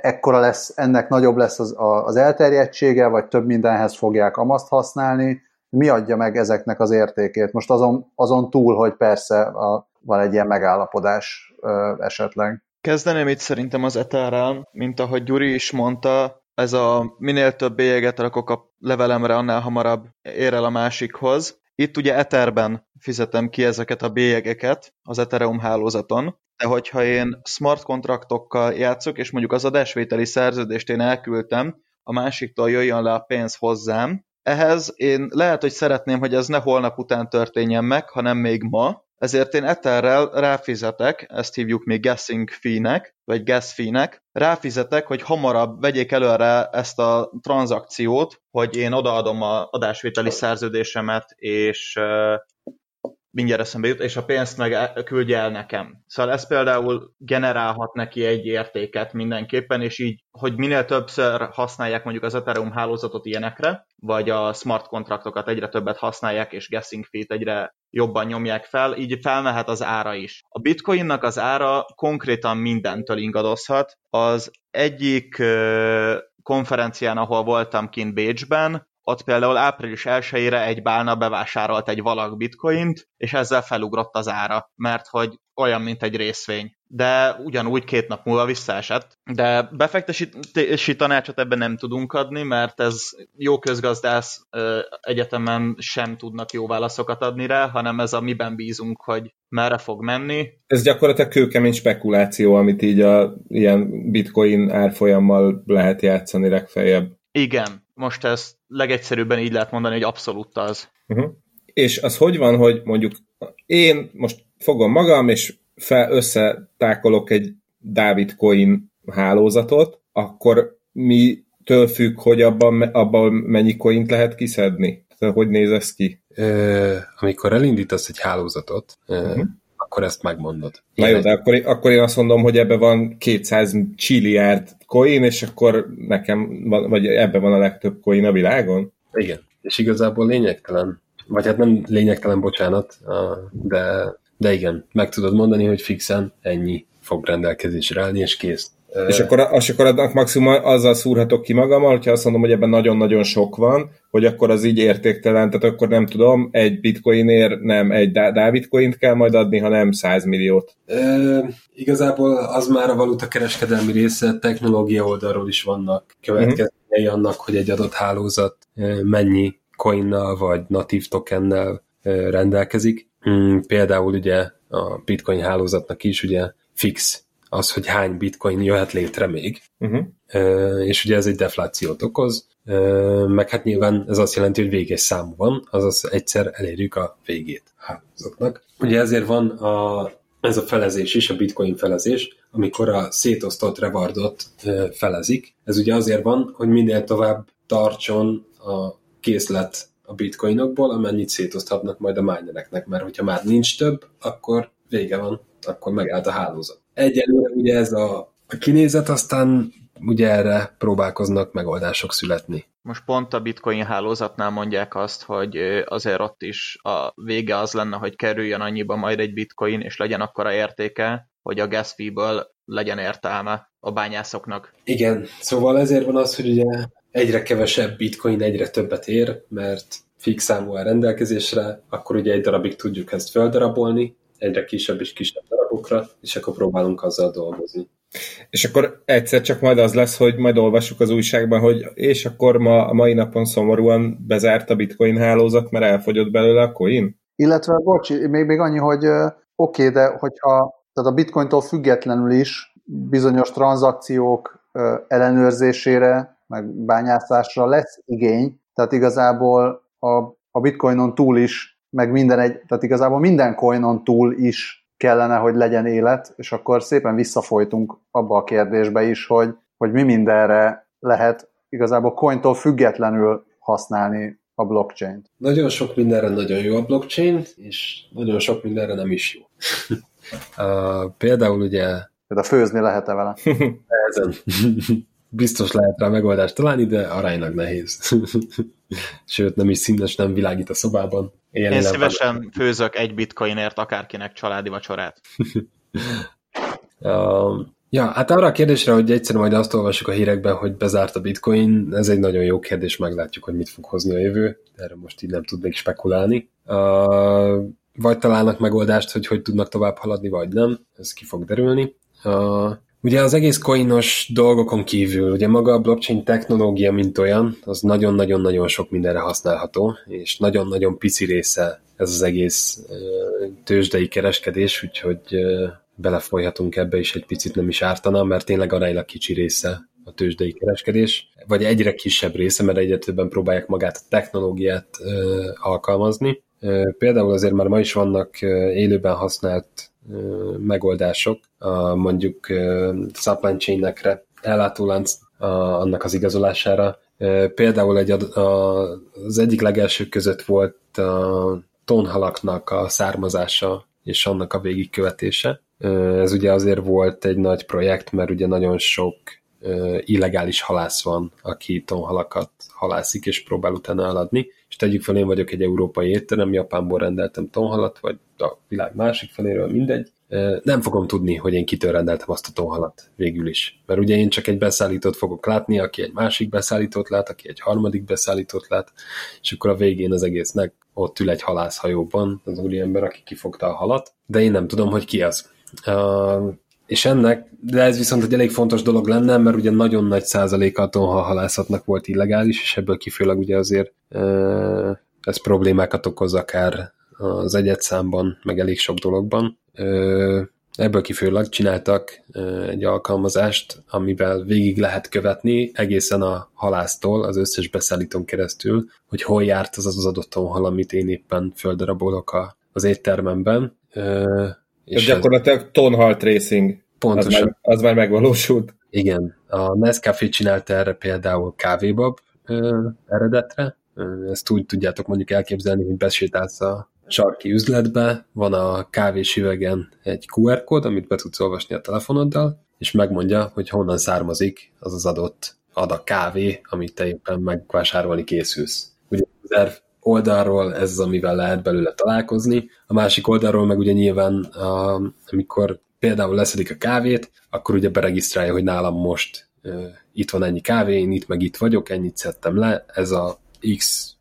ekkora lesz, ennek nagyobb lesz az, az elterjedtsége, vagy több mindenhez fogják amaszt használni, mi adja meg ezeknek az értékét. Most azon, azon túl, hogy persze a, van egy ilyen megállapodás ö, esetleg. Kezdeném itt szerintem az Etherrel, mint ahogy Gyuri is mondta, ez a minél több bélyeget rakok a levelemre, annál hamarabb ér el a másikhoz. Itt ugye Etherben fizetem ki ezeket a bélyegeket az Ethereum hálózaton, de hogyha én smart kontraktokkal játszok, és mondjuk az adásvételi szerződést én elküldtem, a másiktól jöjjön le a pénz hozzám, ehhez én lehet, hogy szeretném, hogy ez ne holnap után történjen meg, hanem még ma, ezért én Etherrel ráfizetek, ezt hívjuk még guessing fee-nek, vagy gas fee-nek, ráfizetek, hogy hamarabb vegyék előre ezt a tranzakciót, hogy én odaadom a adásvételi szerződésemet, és mindjárt eszembe jut, és a pénzt meg e- küldje el nekem. Szóval ez például generálhat neki egy értéket mindenképpen, és így, hogy minél többször használják mondjuk az Ethereum hálózatot ilyenekre, vagy a smart kontraktokat egyre többet használják, és guessing fee egyre jobban nyomják fel, így felmehet az ára is. A bitcoinnak az ára konkrétan mindentől ingadozhat. Az egyik konferencián, ahol voltam kint Bécsben, ott például április 1-ére egy bálna bevásárolt egy valak bitcoint, és ezzel felugrott az ára, mert hogy olyan, mint egy részvény. De ugyanúgy két nap múlva visszaesett. De befektetési tanácsot ebben nem tudunk adni, mert ez jó közgazdász egyetemen sem tudnak jó válaszokat adni rá, hanem ez a miben bízunk, hogy merre fog menni. Ez gyakorlatilag kőkemény spekuláció, amit így a ilyen bitcoin árfolyammal lehet játszani legfeljebb. Igen, most ezt legegyszerűbben így lehet mondani, hogy abszolút az. Uh-huh. És az hogy van, hogy mondjuk én most fogom magam, és fel, összetákolok egy David Coin hálózatot, akkor mi től függ, hogy abban, abban mennyi coint lehet kiszedni? Tehát hogy néz ez ki? Ö, amikor elindítasz egy hálózatot, uh-huh akkor ezt megmondod. Na jó, de akkor, akkor én azt mondom, hogy ebbe van 200 csilliárd coin, és akkor nekem, vagy ebbe van a legtöbb coin a világon? Igen, és igazából lényegtelen, vagy hát nem lényegtelen, bocsánat, de, de igen, meg tudod mondani, hogy fixen ennyi fog rendelkezésre állni, és kész. És akkor, és akkor annak maximum azzal szúrhatok ki magammal, hogyha azt mondom, hogy ebben nagyon-nagyon sok van, hogy akkor az így értéktelen, tehát akkor nem tudom, egy bitcoinért nem egy Dávid coint kell majd adni, hanem 100 milliót. E, igazából az már a valuta kereskedelmi része, technológia oldalról is vannak következményei uh-huh. annak, hogy egy adott hálózat mennyi coinnal vagy natív tokennel rendelkezik. Hmm, például ugye a bitcoin hálózatnak is ugye fix az, hogy hány bitcoin jöhet létre még, uh-huh. és ugye ez egy deflációt okoz, meg hát nyilván ez azt jelenti, hogy véges számú van, azaz egyszer elérjük a végét hálózatnak. Ugye ezért van a, ez a felezés is, a bitcoin felezés, amikor a szétosztott rewardot felezik. Ez ugye azért van, hogy minél tovább tartson a készlet a bitcoinokból, amennyit szétoszthatnak majd a minereknek, mert hogyha már nincs több, akkor vége van, akkor megállt a hálózat. Egyelőre ugye ez a, a kinézet, aztán ugye erre próbálkoznak megoldások születni. Most pont a bitcoin hálózatnál mondják azt, hogy azért ott is a vége az lenne, hogy kerüljön annyiba majd egy bitcoin, és legyen akkora értéke, hogy a gas legyen értelme a bányászoknak. Igen, szóval ezért van az, hogy ugye egyre kevesebb bitcoin egyre többet ér, mert fix számú a rendelkezésre, akkor ugye egy darabig tudjuk ezt feldarabolni, egyre kisebb és kisebb darabokra, és akkor próbálunk azzal dolgozni. És akkor egyszer csak majd az lesz, hogy majd olvassuk az újságban, hogy és akkor ma a mai napon szomorúan bezárt a bitcoin hálózat, mert elfogyott belőle a coin? Illetve, bocsi, még, még annyi, hogy oké, okay, de hogyha tehát a bitcointól függetlenül is bizonyos tranzakciók ellenőrzésére, meg bányászásra lesz igény, tehát igazából a, a bitcoinon túl is, meg minden egy, tehát igazából minden coinon túl is kellene, hogy legyen élet, és akkor szépen visszafolytunk abba a kérdésbe is, hogy, hogy mi mindenre lehet igazából cointól függetlenül használni a blockchain-t. Nagyon sok mindenre nagyon jó a blockchain, és nagyon sok mindenre nem is jó. (laughs) uh, például ugye... Például főzni lehet-e vele? (laughs) Ezen. Biztos lehet rá megoldást találni, de aránylag nehéz. (laughs) Sőt, nem is színes, nem világít a szobában. Ilyen Én szívesen van. főzök egy bitcoinért akárkinek családi vacsorát. (laughs) uh, Ja, hát arra a kérdésre, hogy egyszer majd azt olvassuk a hírekben, hogy bezárt a bitcoin, ez egy nagyon jó kérdés, meglátjuk, hogy mit fog hozni a jövő. Erre most így nem tudnék spekulálni. Uh, vagy találnak megoldást, hogy hogy tudnak tovább haladni, vagy nem. Ez ki fog derülni. Uh, ugye az egész coinos dolgokon kívül, ugye maga a blockchain technológia, mint olyan, az nagyon-nagyon-nagyon sok mindenre használható, és nagyon-nagyon pici része ez az egész tőzsdei kereskedés, úgyhogy belefolyhatunk ebbe is egy picit nem is ártana, mert tényleg aránylag kicsi része a tőzsdei kereskedés, vagy egyre kisebb része, mert egyre többen próbálják magát a technológiát alkalmazni. Például azért már ma is vannak élőben használt megoldások, mondjuk supply chain-ekre, ellátólánc annak az igazolására. Például egy, az egyik legelső között volt a tonhalaknak a származása és annak a végigkövetése. Ez ugye azért volt egy nagy projekt, mert ugye nagyon sok illegális halász van, aki tonhalakat halászik és próbál utána eladni. És tegyük fel, én vagyok egy európai étterem, Japánból rendeltem tonhalat, vagy a világ másik feléről, mindegy. Nem fogom tudni, hogy én kitől rendeltem azt a tonhalat végül is. Mert ugye én csak egy beszállítót fogok látni, aki egy másik beszállítót lát, aki egy harmadik beszállítót lát, és akkor a végén az egésznek ott ül egy halászhajóban az úriember, aki kifogta a halat, de én nem tudom, hogy ki az. És ennek, de ez viszont egy elég fontos dolog lenne, mert ugye nagyon nagy százaléka a tonhalhalászatnak volt illegális, és ebből kifőleg ugye azért ez problémákat okoz akár az egyetszámban, meg elég sok dologban. Ebből kifőleg csináltak egy alkalmazást, amivel végig lehet követni egészen a halásztól, az összes beszállítón keresztül, hogy hol járt az az adott tonhal, amit én éppen földarabolok az éttermemben. És gyakorlatilag tonhalt racing. Pontosan. Az már, az már megvalósult. Igen. A Nescafé csinálta erre például kávébab ö, eredetre. Ezt úgy tudjátok mondjuk elképzelni, hogy besétálsz a sarki üzletbe, van a kávés üvegen egy QR kód, amit be tudsz olvasni a telefonoddal, és megmondja, hogy honnan származik az az adott adag kávé, amit te éppen megvásárolni készülsz. Ugye az oldalról ez az, amivel lehet belőle találkozni, a másik oldalról meg ugye nyilván, amikor például leszedik a kávét, akkor ugye beregisztrálja, hogy nálam most uh, itt van ennyi kávé, én itt meg itt vagyok, ennyit szedtem le, ez a X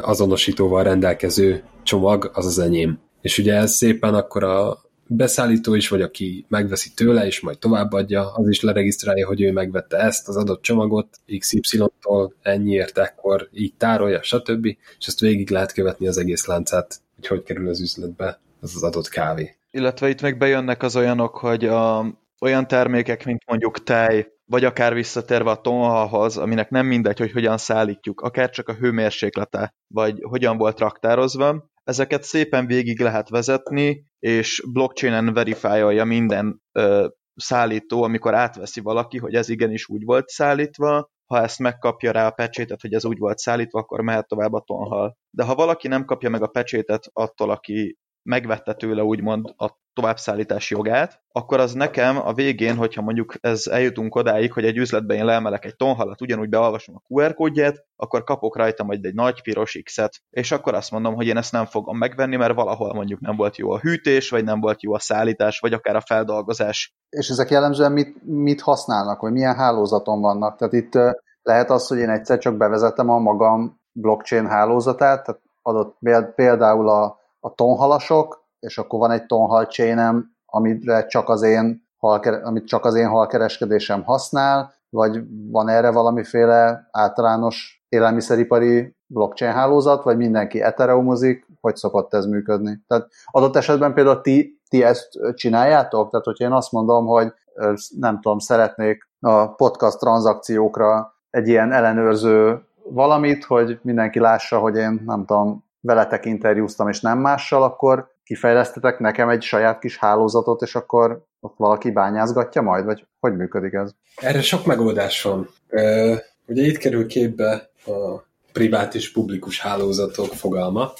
azonosítóval rendelkező csomag, az az enyém. És ugye ez szépen akkor a beszállító is, vagy aki megveszi tőle, és majd továbbadja, az is leregisztrálja, hogy ő megvette ezt az adott csomagot, XY-tól ennyiért, ekkor így tárolja, stb. És ezt végig lehet követni az egész láncát, hogy hogy kerül az üzletbe az az adott kávé. Illetve itt meg bejönnek az olyanok, hogy a, olyan termékek, mint mondjuk tej, vagy akár visszatérve a tonhalhoz, aminek nem mindegy, hogy hogyan szállítjuk, akár csak a hőmérséklete, vagy hogyan volt raktározva, ezeket szépen végig lehet vezetni, és blockchainen verifiálja minden ö, szállító, amikor átveszi valaki, hogy ez igenis úgy volt szállítva, ha ezt megkapja rá a pecsétet, hogy ez úgy volt szállítva, akkor mehet tovább a tonhal. De ha valaki nem kapja meg a pecsétet attól, aki megvette tőle úgymond a továbbszállítás jogát, akkor az nekem a végén, hogyha mondjuk ez eljutunk odáig, hogy egy üzletben én leemelek egy tonhalat, ugyanúgy beolvasom a QR kódját, akkor kapok rajta majd egy nagy piros X-et, és akkor azt mondom, hogy én ezt nem fogom megvenni, mert valahol mondjuk nem volt jó a hűtés, vagy nem volt jó a szállítás, vagy akár a feldolgozás. És ezek jellemzően mit, mit használnak, vagy milyen hálózaton vannak? Tehát itt lehet az, hogy én egyszer csak bevezetem a magam blockchain hálózatát, tehát adott például a a tonhalasok, és akkor van egy tonhal chainem, amire csak az én amit csak az én halkereskedésem használ, vagy van erre valamiféle általános élelmiszeripari blockchain hálózat, vagy mindenki etereumozik, hogy szokott ez működni. Tehát adott esetben például ti, ti ezt csináljátok? Tehát, hogyha én azt mondom, hogy nem tudom, szeretnék a podcast tranzakciókra egy ilyen ellenőrző valamit, hogy mindenki lássa, hogy én nem tudom, veletek interjúztam, és nem mással, akkor kifejlesztetek nekem egy saját kis hálózatot, és akkor ott valaki bányázgatja majd, vagy hogy működik ez? Erre sok megoldás van. ugye itt kerül képbe a privát és publikus hálózatok fogalma.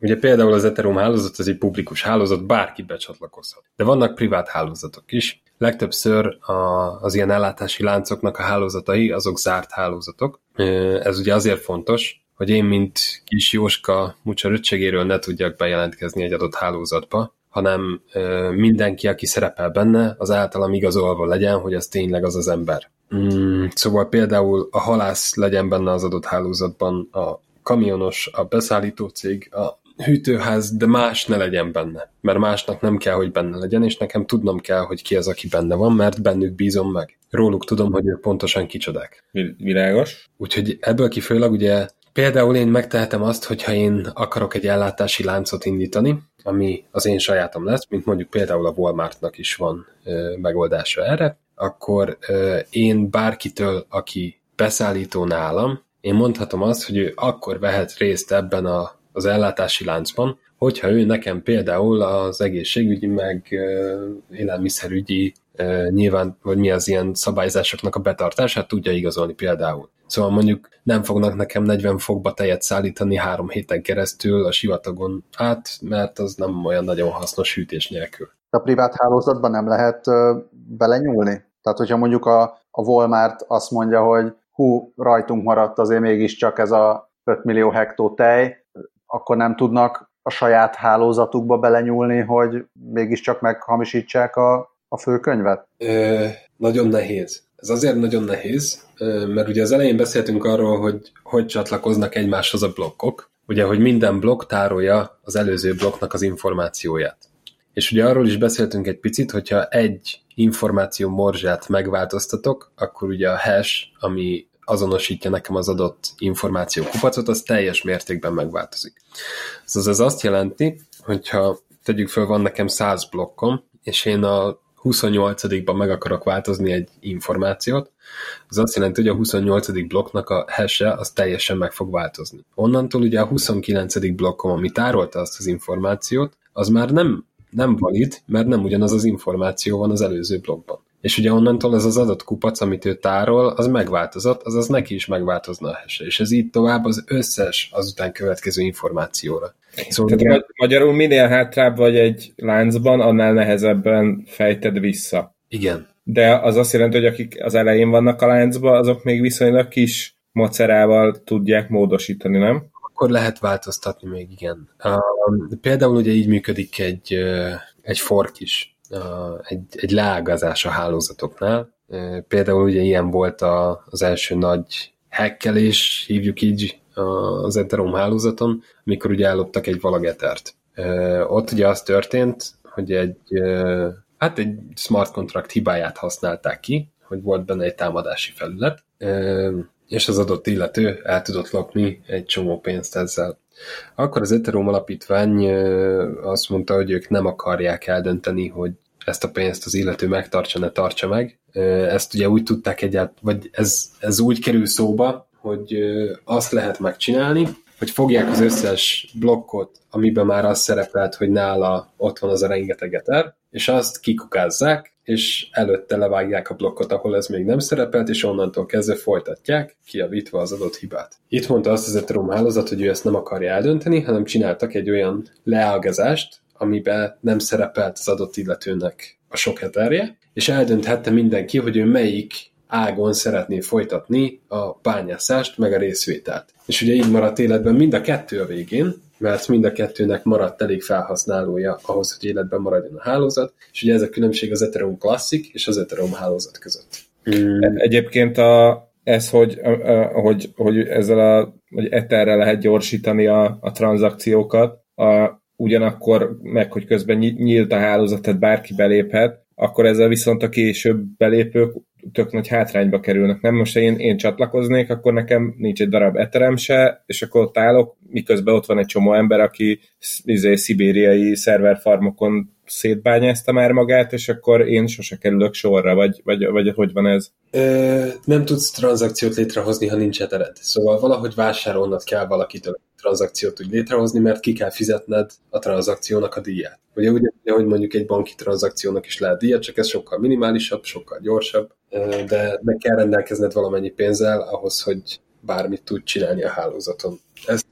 ugye például az Ethereum hálózat az egy publikus hálózat, bárki becsatlakozhat. De vannak privát hálózatok is. Legtöbbször az ilyen ellátási láncoknak a hálózatai azok zárt hálózatok. Ez ugye azért fontos, hogy én, mint kis Jóska mucsa röccségéről ne tudjak bejelentkezni egy adott hálózatba, hanem mindenki, aki szerepel benne, az általam igazolva legyen, hogy az tényleg az az ember. Mm, szóval például a halász legyen benne az adott hálózatban, a kamionos, a beszállító cég, a hűtőház, de más ne legyen benne. Mert másnak nem kell, hogy benne legyen, és nekem tudnom kell, hogy ki az, aki benne van, mert bennük bízom meg. Róluk tudom, hogy ők pontosan kicsodák. Világos. Úgyhogy ebből kifőleg ugye például én megtehetem azt, hogyha én akarok egy ellátási láncot indítani, ami az én sajátom lesz, mint mondjuk például a Walmartnak is van ö, megoldása erre, akkor ö, én bárkitől, aki beszállító nálam, én mondhatom azt, hogy ő akkor vehet részt ebben a az ellátási láncban, hogyha ő nekem például az egészségügyi, meg élelmiszerügyi nyilván, vagy mi az ilyen szabályzásoknak a betartását tudja igazolni például. Szóval mondjuk nem fognak nekem 40 fokba tejet szállítani három héten keresztül a sivatagon át, mert az nem olyan nagyon hasznos hűtés nélkül. A privát hálózatban nem lehet belenyúlni? Tehát, hogyha mondjuk a, a Walmart azt mondja, hogy hú, rajtunk maradt azért mégiscsak ez a 5 millió hektó tej, akkor nem tudnak a saját hálózatukba belenyúlni, hogy mégiscsak meghamisítsák a, a főkönyvet? Ö, nagyon nehéz. Ez azért nagyon nehéz, mert ugye az elején beszéltünk arról, hogy hogy csatlakoznak egymáshoz a blokkok, ugye, hogy minden blokk tárolja az előző blokknak az információját. És ugye arról is beszéltünk egy picit, hogyha egy információ morzsát megváltoztatok, akkor ugye a hash, ami azonosítja nekem az adott információ kupacot, az teljes mértékben megváltozik. Szóval ez azt jelenti, hogyha tegyük föl, van nekem 100 blokkom, és én a 28-ban meg akarok változni egy információt, az azt jelenti, hogy a 28. blokknak a hash az teljesen meg fog változni. Onnantól ugye a 29. blokkom, ami tárolta azt az információt, az már nem, nem valid, mert nem ugyanaz az információ van az előző blokkban. És ugye onnantól ez az adott kupac, amit ő tárol, az megváltozott, azaz neki is megváltozna a hash és ez így tovább az összes azután következő információra. Szóval Tehát ugye... magyarul minél hátrább vagy egy láncban, annál nehezebben fejted vissza. Igen. De az azt jelenti, hogy akik az elején vannak a láncban, azok még viszonylag kis macerával tudják módosítani, nem? Akkor lehet változtatni még, igen. Uh, például ugye így működik egy, uh, egy fork is egy, egy leágazás a hálózatoknál. Például ugye ilyen volt a, az első nagy hackelés, hívjuk így az Ethereum hálózaton, amikor ugye elloptak egy valagetert. Ott ugye az történt, hogy egy, hát egy smart contract hibáját használták ki, hogy volt benne egy támadási felület, és az adott illető el tudott lopni egy csomó pénzt ezzel. Akkor az Ethereum alapítvány azt mondta, hogy ők nem akarják eldönteni, hogy ezt a pénzt az illető megtartsa, ne tartsa meg. Ezt ugye úgy tudták egyáltalán, vagy ez, ez úgy kerül szóba, hogy azt lehet megcsinálni, hogy fogják az összes blokkot, amiben már az szerepelt, hogy nála ott van az a rengeteg eter, és azt kikukázzák, és előtte levágják a blokkot, ahol ez még nem szerepelt, és onnantól kezdve folytatják, kiavítva az adott hibát. Itt mondta azt az Ethereum hálózat, hogy ő ezt nem akarja eldönteni, hanem csináltak egy olyan leágazást, amiben nem szerepelt az adott illetőnek a sok heterje, és eldönthette mindenki, hogy ő melyik ágon szeretné folytatni a bányászást, meg a részvételt. És ugye így maradt életben mind a kettő a végén, mert mind a kettőnek maradt elég felhasználója ahhoz, hogy életben maradjon a hálózat, és ugye ez a különbség az Ethereum Classic és az Ethereum hálózat között. Mm. Egyébként a, ez, hogy, hogy, hogy ezzel a, hogy Etherre lehet gyorsítani a, a tranzakciókat, a, ugyanakkor meg, hogy közben nyílt a hálózat, tehát bárki beléphet, akkor ezzel viszont a később belépők tök nagy hátrányba kerülnek. Nem most én, én csatlakoznék, akkor nekem nincs egy darab eterem se, és akkor ott állok, miközben ott van egy csomó ember, aki izé, szibériai szerverfarmokon szétbányázta már magát, és akkor én sose kerülök sorra, vagy, vagy, vagy hogy van ez? Ö, nem tudsz tranzakciót létrehozni, ha nincs etered. Szóval valahogy vásárolnod kell valakitől tranzakciót úgy létrehozni, mert ki kell fizetned a tranzakciónak a díját. Ugye úgy, hogy mondjuk egy banki tranzakciónak is lehet díjat, csak ez sokkal minimálisabb, sokkal gyorsabb, de meg kell rendelkezned valamennyi pénzzel ahhoz, hogy bármit tud csinálni a hálózaton. Ezt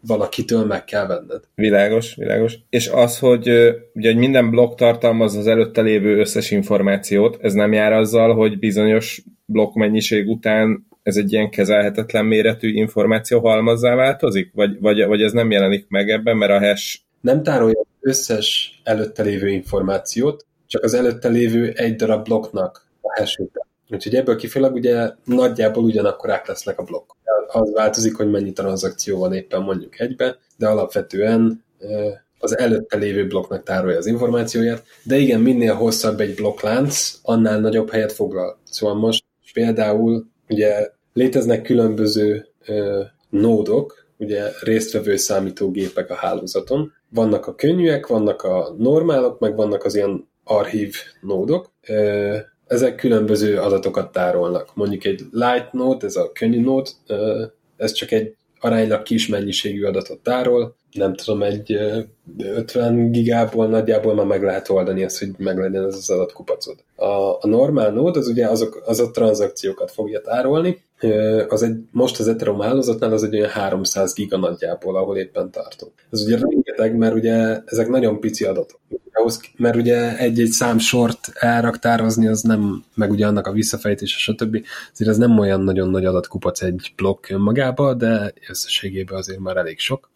valakitől meg kell venned. Világos, világos. És az, hogy ugye hogy minden blokk tartalmaz az előtte lévő összes információt, ez nem jár azzal, hogy bizonyos blokk mennyiség után ez egy ilyen kezelhetetlen méretű információ halmazzá változik? Vagy, vagy, vagy ez nem jelenik meg ebben, mert a hash... Nem tárolja összes előtte lévő információt, csak az előtte lévő egy darab blokknak a hash Úgyhogy ebből kifolyólag ugye nagyjából ugyanakkorák lesznek a blokk. Az változik, hogy mennyi tranzakció van éppen mondjuk egybe, de alapvetően az előtte lévő blokknak tárolja az információját, de igen, minél hosszabb egy blokklánc, annál nagyobb helyet foglal. Szóval most például ugye léteznek különböző ö, nódok, ugye résztvevő számítógépek a hálózaton. Vannak a könnyűek, vannak a normálok, meg vannak az ilyen archív nódok. Ö, ezek különböző adatokat tárolnak. Mondjuk egy light node, ez a könnyű node, ez csak egy aránylag kis mennyiségű adatot tárol, nem tudom, egy 50 gigából nagyjából már meg lehet oldani ezt, hogy meg legyen ez az adatkupacod. A, a normál node az ugye azok, az a tranzakciókat fogja tárolni, az egy, most az Ethereum hálózatnál az egy olyan 300 giga nagyjából, ahol éppen tartunk. Ez ugye rengeteg, mert ugye ezek nagyon pici adatok. Ahhoz, mert ugye egy-egy szám sort elraktározni, az nem, meg ugye annak a visszafejtése, stb. Azért ez nem olyan nagyon nagy adatkupac egy blokk önmagába, de összességében azért már elég sok.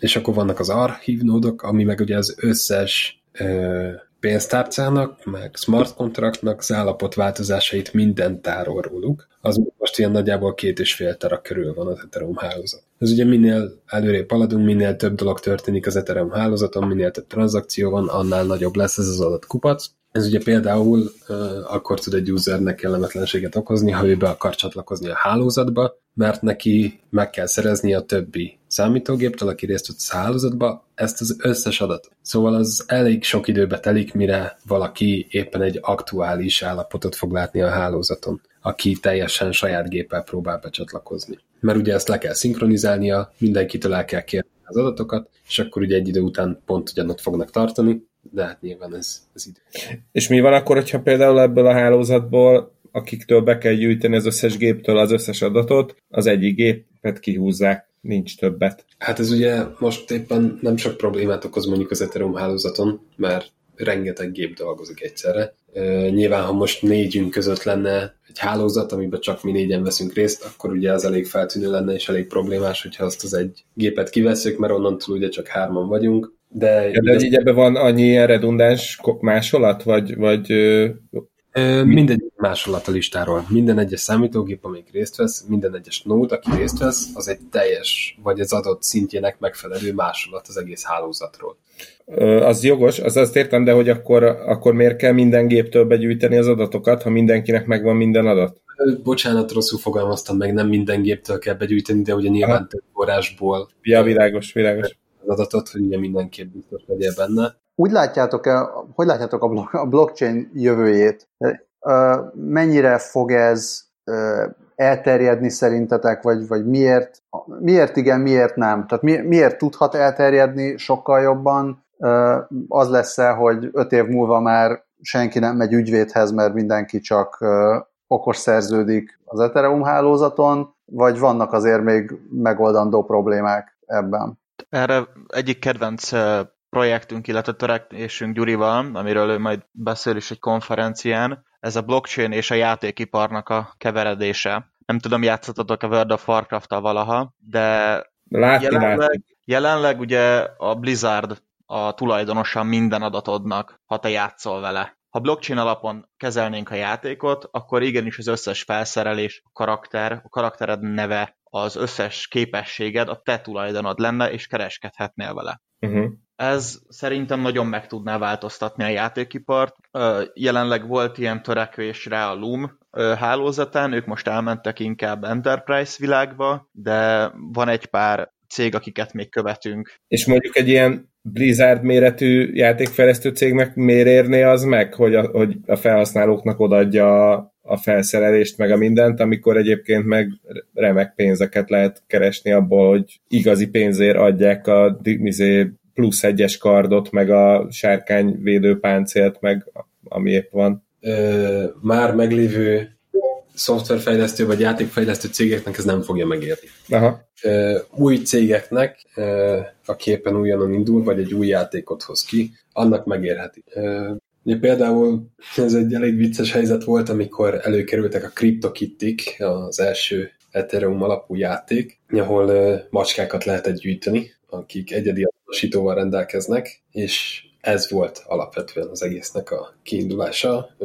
És akkor vannak az archívnódok, ami meg ugye az összes pénztárcának, meg smart contractnak az állapot változásait minden tárol róluk. Az most ilyen nagyjából két és fél tera körül van az Ethereum hálózat. Ez ugye minél előrébb haladunk, minél több dolog történik az Ethereum hálózaton, minél több tranzakció van, annál nagyobb lesz ez az adatkupac. Ez ugye például akkor tud egy usernek kellemetlenséget okozni, ha ő be akar csatlakozni a hálózatba, mert neki meg kell szerezni a többi számítógéptől, aki részt vett a hálózatba, ezt az összes adat. Szóval az elég sok időbe telik, mire valaki éppen egy aktuális állapotot fog látni a hálózaton, aki teljesen saját géppel próbál becsatlakozni. Mert ugye ezt le kell szinkronizálnia, mindenkitől el kell kérni az adatokat, és akkor ugye egy idő után pont ugyanott fognak tartani, de hát nyilván ez, ez idő. És mi van akkor, hogyha például ebből a hálózatból akiktől be kell gyűjteni az összes géptől az összes adatot, az egyik gépet kihúzzák, nincs többet. Hát ez ugye most éppen nem sok problémát okoz mondjuk az Ethereum hálózaton, mert rengeteg gép dolgozik egyszerre. nyilván, ha most négyünk között lenne egy hálózat, amiben csak mi négyen veszünk részt, akkor ugye az elég feltűnő lenne, és elég problémás, hogyha azt az egy gépet kiveszünk, mert onnantól ugye csak hárman vagyunk. De, ja, de így ebben van annyi ilyen redundáns másolat, vagy, vagy Mindegy másolat a listáról. Minden egyes számítógép, amelyik részt vesz, minden egyes nód, aki részt vesz, az egy teljes, vagy az adott szintjének megfelelő másolat az egész hálózatról. Az jogos, az azt értem, de hogy akkor, akkor miért kell minden géptől begyűjteni az adatokat, ha mindenkinek megvan minden adat? Bocsánat, rosszul fogalmaztam meg, nem minden géptől kell begyűjteni, de ugye nyilván Aha. több forrásból. Ja, világos, világos. Az adatot, hogy ugye mindenképp biztos legyen benne. Úgy látjátok-e, hogy látjátok a blockchain jövőjét? Mennyire fog ez elterjedni szerintetek, vagy, vagy miért, miért igen, miért nem? Tehát mi, miért tudhat elterjedni sokkal jobban? Az lesz-e, hogy öt év múlva már senki nem megy ügyvédhez, mert mindenki csak okos szerződik az Ethereum hálózaton, vagy vannak azért még megoldandó problémák ebben? Erre egyik kedvenc projektünk, illetve törekvésünk Gyurival, amiről ő majd beszél is egy konferencián, ez a blockchain és a játékiparnak a keveredése. Nem tudom, játszottatok a World of warcraft valaha, de látni, jelenleg, látni. jelenleg ugye a Blizzard a tulajdonosan minden adatodnak, ha te játszol vele. Ha blockchain alapon kezelnénk a játékot, akkor igenis az összes felszerelés, a karakter, a karaktered neve, az összes képességed a te tulajdonod lenne, és kereskedhetnél vele. Uh-huh. Ez szerintem nagyon meg tudná változtatni a játékipart. Jelenleg volt ilyen törekvés rá a Loom hálózatán, ők most elmentek inkább Enterprise világba, de van egy pár cég, akiket még követünk. És mondjuk egy ilyen Blizzard méretű játékfejlesztő cégnek miért érné az meg, hogy a, hogy a felhasználóknak odaadja a felszerelést, meg a mindent, amikor egyébként meg remek pénzeket lehet keresni abból, hogy igazi pénzért adják a izé, plusz egyes kardot, meg a sárkány védőpáncélt, meg ami épp van. Ö, már meglévő szoftverfejlesztő vagy játékfejlesztő cégeknek ez nem fogja megérni. Aha. Új cégeknek, ö, aki éppen újonnan indul, vagy egy új játékot hoz ki, annak megérheti. Ugye például ez egy elég vicces helyzet volt, amikor előkerültek a CryptoKittik, az első Ethereum alapú játék, ahol macskákat lehetett gyűjteni, akik egyedi sitóval rendelkeznek, és ez volt alapvetően az egésznek a kiindulása.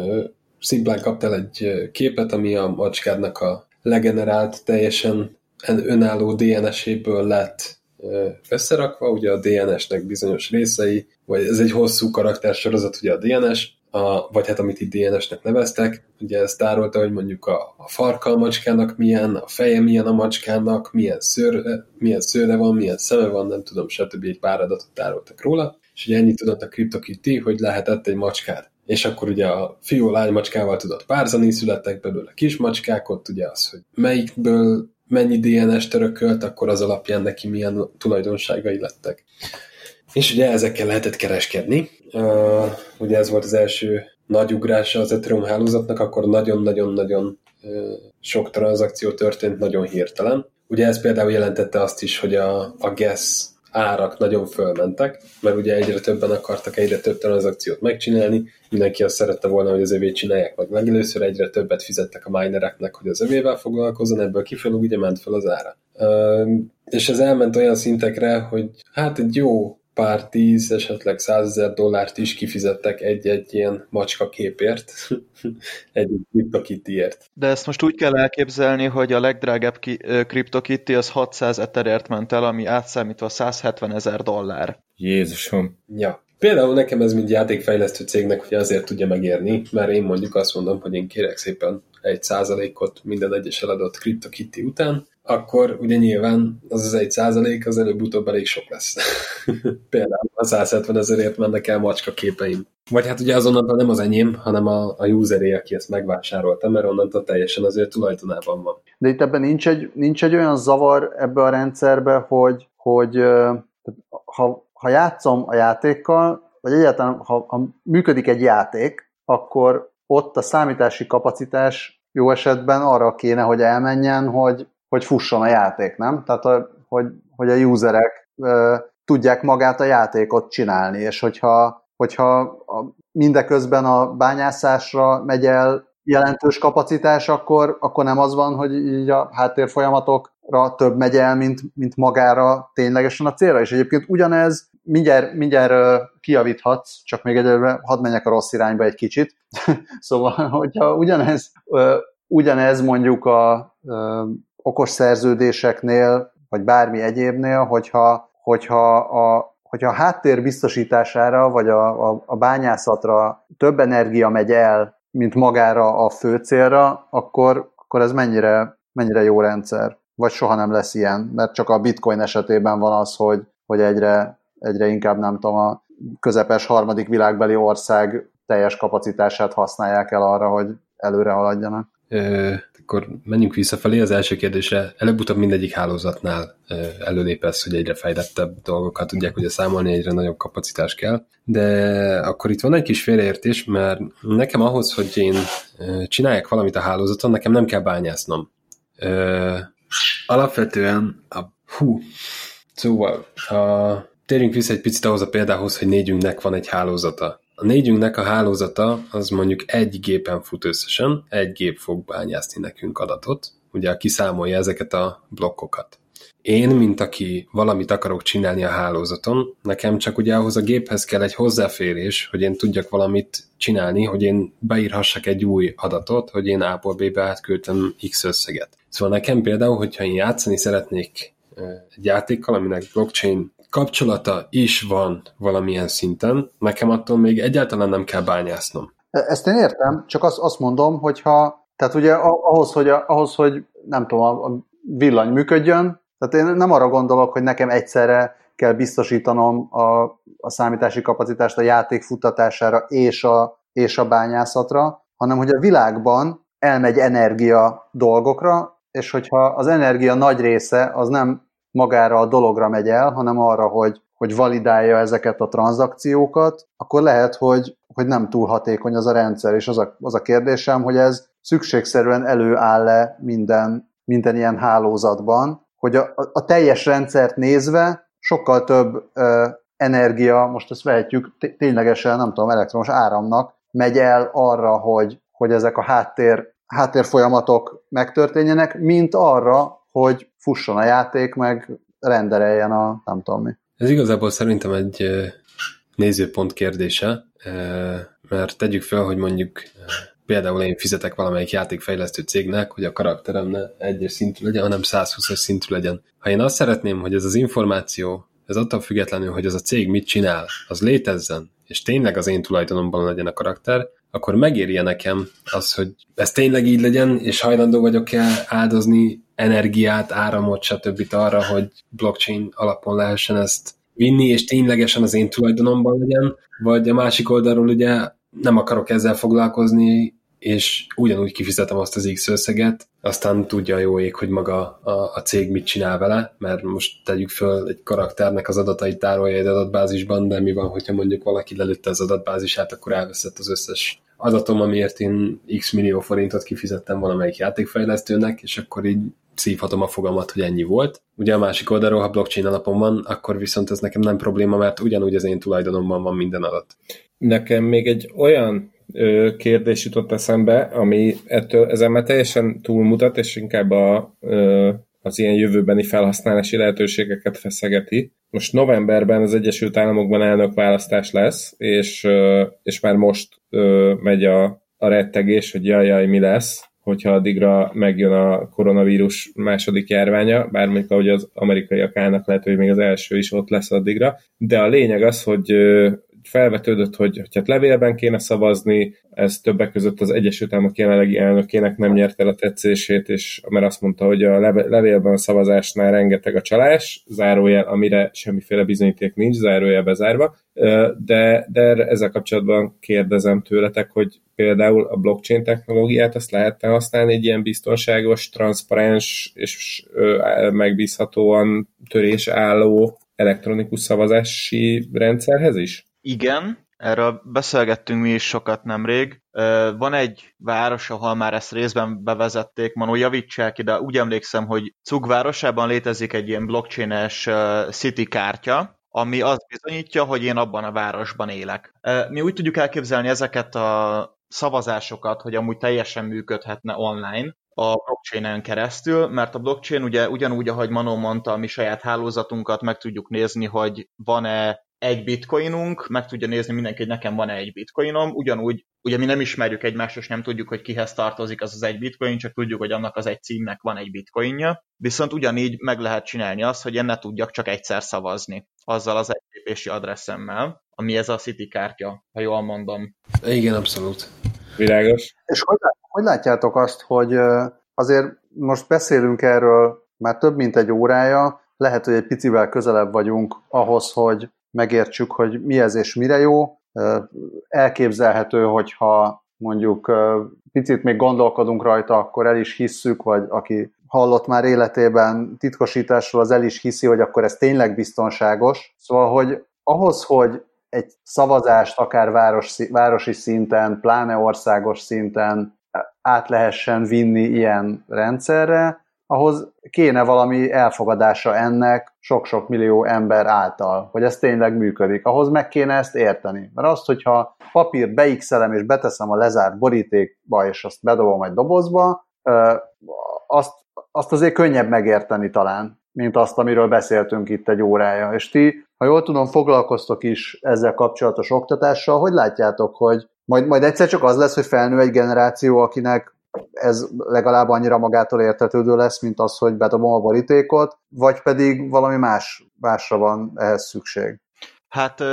Szimplán kaptál egy képet, ami a macskádnak a legenerált, teljesen önálló DNS-éből lett összerakva, ugye a DNS-nek bizonyos részei, vagy ez egy hosszú karaktersorozat, ugye a DNS, a, vagy hát amit itt DNS-nek neveztek, ugye ez tárolta, hogy mondjuk a, a farka a macskának milyen, a feje milyen a macskának, milyen szőre, milyen szőre van, milyen szeme van, nem tudom, stb. egy pár adatot tároltak róla, és ugye ennyit tudott a CryptoKitty, hogy lehetett egy macskát. És akkor ugye a fiú lány macskával tudott párzani, születtek belőle kismacskák, ott ugye az, hogy melyikből mennyi DNS törökölt, akkor az alapján neki milyen tulajdonságai lettek. És ugye ezekkel lehetett kereskedni. Uh, ugye ez volt az első nagy ugrása az Ethereum hálózatnak, akkor nagyon-nagyon-nagyon uh, sok tranzakció történt nagyon hirtelen. Ugye ez például jelentette azt is, hogy a, a gas árak nagyon fölmentek, mert ugye egyre többen akartak egyre több tranzakciót megcsinálni, mindenki azt szerette volna, hogy az övét csinálják meg legelőször, egyre többet fizettek a minereknek, hogy az övével foglalkozzon, ebből kifelül ugye ment fel az ára. És ez elment olyan szintekre, hogy hát egy jó pár tíz, esetleg százezer dollárt is kifizettek egy-egy ilyen macska képért, (laughs) egy CryptoKittyért. De ezt most úgy kell elképzelni, hogy a legdrágább CryptoKitty az 600 etherért ment el, ami átszámítva 170 ezer dollár. Jézusom. Ja. Például nekem ez mind játékfejlesztő cégnek, hogy azért tudja megérni, mert én mondjuk azt mondom, hogy én kérek szépen egy százalékot minden egyes eladott CryptoKitty után, akkor ugye nyilván az az egy százalék az előbb-utóbb elég sok lesz. (laughs) Például a 170 ezerért mennek el macska képeim. Vagy hát ugye azonnantól nem az enyém, hanem a, a useré, aki ezt megvásárolta, mert onnantól teljesen az ő tulajdonában van. De itt ebben nincs egy, nincs egy olyan zavar ebbe a rendszerbe, hogy, hogy ha, ha játszom a játékkal, vagy egyáltalán ha, ha működik egy játék, akkor ott a számítási kapacitás jó esetben arra kéne, hogy elmenjen, hogy hogy fusson a játék, nem? Tehát, a, hogy, hogy a userek e, tudják magát a játékot csinálni, és hogyha, hogyha a, mindeközben a bányászásra megy el jelentős kapacitás, akkor, akkor nem az van, hogy így a háttérfolyamatokra több megy el, mint, mint magára ténylegesen a célra. És egyébként ugyanez, mindjárt, mindjárt kiavíthatsz, csak még egyelőre hadd menjek a rossz irányba egy kicsit. (laughs) szóval, hogyha ugyanez, ugyanez mondjuk a okos szerződéseknél, vagy bármi egyébnél, hogyha, hogyha a, hogyha a háttér biztosítására, vagy a, a, a bányászatra több energia megy el, mint magára a fő célra, akkor, akkor ez mennyire, mennyire jó rendszer. Vagy soha nem lesz ilyen, mert csak a bitcoin esetében van az, hogy, hogy egyre, egyre inkább nem tudom, a közepes harmadik világbeli ország teljes kapacitását használják el arra, hogy előre haladjanak akkor menjünk visszafelé. Az első kérdésre előbb-utóbb mindegyik hálózatnál előlépesz, hogy egyre fejlettebb dolgokat tudják ugye számolni, egyre nagyobb kapacitás kell. De akkor itt van egy kis félreértés, mert nekem ahhoz, hogy én csináljak valamit a hálózaton, nekem nem kell bányásznom. Alapvetően a hú, szóval a, térjünk vissza egy picit ahhoz a példához, hogy négyünknek van egy hálózata a négyünknek a hálózata az mondjuk egy gépen fut összesen, egy gép fog bányászni nekünk adatot, ugye kiszámolja ezeket a blokkokat. Én, mint aki valamit akarok csinálni a hálózaton, nekem csak ugye ahhoz a géphez kell egy hozzáférés, hogy én tudjak valamit csinálni, hogy én beírhassak egy új adatot, hogy én A-ból B-be átküldtem X összeget. Szóval nekem például, hogyha én játszani szeretnék egy játékkal, aminek blockchain kapcsolata is van valamilyen szinten, nekem attól még egyáltalán nem kell bányásznom. E, ezt én értem, csak azt, azt mondom, hogyha, tehát ugye ahhoz, hogy, ahhoz, hogy nem tudom, a villany működjön, tehát én nem arra gondolok, hogy nekem egyszerre kell biztosítanom a, a számítási kapacitást a játék futtatására és a, és a bányászatra, hanem hogy a világban elmegy energia dolgokra, és hogyha az energia nagy része az nem magára a dologra megy el, hanem arra, hogy, hogy validálja ezeket a tranzakciókat, akkor lehet, hogy, hogy nem túl hatékony az a rendszer. És az a, az a kérdésem, hogy ez szükségszerűen előáll-e minden, minden ilyen hálózatban, hogy a, a, teljes rendszert nézve sokkal több ö, energia, most ezt vehetjük ténylegesen, nem tudom, elektromos áramnak, megy el arra, hogy, hogy ezek a háttér, háttérfolyamatok megtörténjenek, mint arra, hogy fusson a játék, meg rendereljen a nem tudom mi. Ez igazából szerintem egy nézőpont kérdése, mert tegyük fel, hogy mondjuk például én fizetek valamelyik játékfejlesztő cégnek, hogy a karakterem ne egyes szintű legyen, hanem 120-as szintű legyen. Ha én azt szeretném, hogy ez az információ, ez attól függetlenül, hogy az a cég mit csinál, az létezzen, és tényleg az én tulajdonomban legyen a karakter, akkor megérje nekem az, hogy ez tényleg így legyen, és hajlandó vagyok-e áldozni energiát, áramot, stb. arra, hogy blockchain alapon lehessen ezt vinni, és ténylegesen az én tulajdonomban legyen, vagy a másik oldalról ugye nem akarok ezzel foglalkozni, és ugyanúgy kifizetem azt az X összeget, aztán tudja jó ég, hogy maga a, a cég mit csinál vele, mert most tegyük föl egy karakternek az adatait tárolja egy adatbázisban, de mi van, hogyha mondjuk valaki lelőtte az adatbázisát, akkor elveszett az összes adatom, amiért én x millió forintot kifizettem valamelyik játékfejlesztőnek, és akkor így szívhatom a fogamat, hogy ennyi volt. Ugye a másik oldalról, ha blockchain alapon van, akkor viszont ez nekem nem probléma, mert ugyanúgy az én tulajdonomban van minden adat. Nekem még egy olyan kérdés jutott eszembe, ami ettől ezen már teljesen túlmutat, és inkább a, az ilyen jövőbeni felhasználási lehetőségeket feszegeti. Most novemberben az Egyesült Államokban elnökválasztás lesz, és, és már most megy a, a rettegés, hogy jaj, jaj, mi lesz, hogyha addigra megjön a koronavírus második járványa, bár mondjuk ahogy az amerikaiak állnak, lehet, hogy még az első is ott lesz addigra, de a lényeg az, hogy felvetődött, hogy, hogy hát levélben kéne szavazni, ez többek között az Egyesült Államok jelenlegi elnökének nem nyerte el a tetszését, és mert azt mondta, hogy a levélben a szavazásnál rengeteg a csalás, zárójel, amire semmiféle bizonyíték nincs, zárójel bezárva, de, de ezzel kapcsolatban kérdezem tőletek, hogy például a blockchain technológiát azt lehetne használni egy ilyen biztonságos, transzparens és megbízhatóan törés álló elektronikus szavazási rendszerhez is? Igen, erről beszélgettünk mi is sokat nemrég. Van egy város, ahol már ezt részben bevezették, Manó javítsák ki, de úgy emlékszem, hogy Cug városában létezik egy ilyen blockchain-es city kártya, ami azt bizonyítja, hogy én abban a városban élek. Mi úgy tudjuk elképzelni ezeket a szavazásokat, hogy amúgy teljesen működhetne online, a blockchain-en keresztül, mert a blockchain ugye ugyanúgy, ahogy Manó mondta, a mi saját hálózatunkat meg tudjuk nézni, hogy van-e egy bitcoinunk, meg tudja nézni mindenki, hogy nekem van-e egy bitcoinom, ugyanúgy, ugye mi nem ismerjük egymást, és nem tudjuk, hogy kihez tartozik az az egy bitcoin, csak tudjuk, hogy annak az egy címnek van egy bitcoinja, viszont ugyanígy meg lehet csinálni azt, hogy én ne tudjak csak egyszer szavazni, azzal az egylépési adresszemmel, ami ez a City kártya, ha jól mondom. Igen, abszolút. Világos. És hogy, hogy látjátok azt, hogy azért most beszélünk erről már több mint egy órája, lehet, hogy egy picivel közelebb vagyunk ahhoz, hogy megértsük, hogy mi ez és mire jó. Elképzelhető, hogyha mondjuk picit még gondolkodunk rajta, akkor el is hisszük, vagy aki hallott már életében titkosításról, az el is hiszi, hogy akkor ez tényleg biztonságos. Szóval, hogy ahhoz, hogy egy szavazást akár város, városi szinten, pláne országos szinten át lehessen vinni ilyen rendszerre, ahhoz kéne valami elfogadása ennek sok-sok millió ember által, hogy ez tényleg működik. Ahhoz meg kéne ezt érteni. Mert azt, hogyha papírt beixelem és beteszem a lezárt borítékba, és azt bedobom egy dobozba, azt, azt azért könnyebb megérteni talán, mint azt, amiről beszéltünk itt egy órája. És ti, ha jól tudom, foglalkoztok is ezzel kapcsolatos oktatással, hogy látjátok, hogy majd, majd egyszer csak az lesz, hogy felnő egy generáció, akinek ez legalább annyira magától értetődő lesz, mint az, hogy bedobom a borítékot, vagy pedig valami más, másra van ehhez szükség. Hát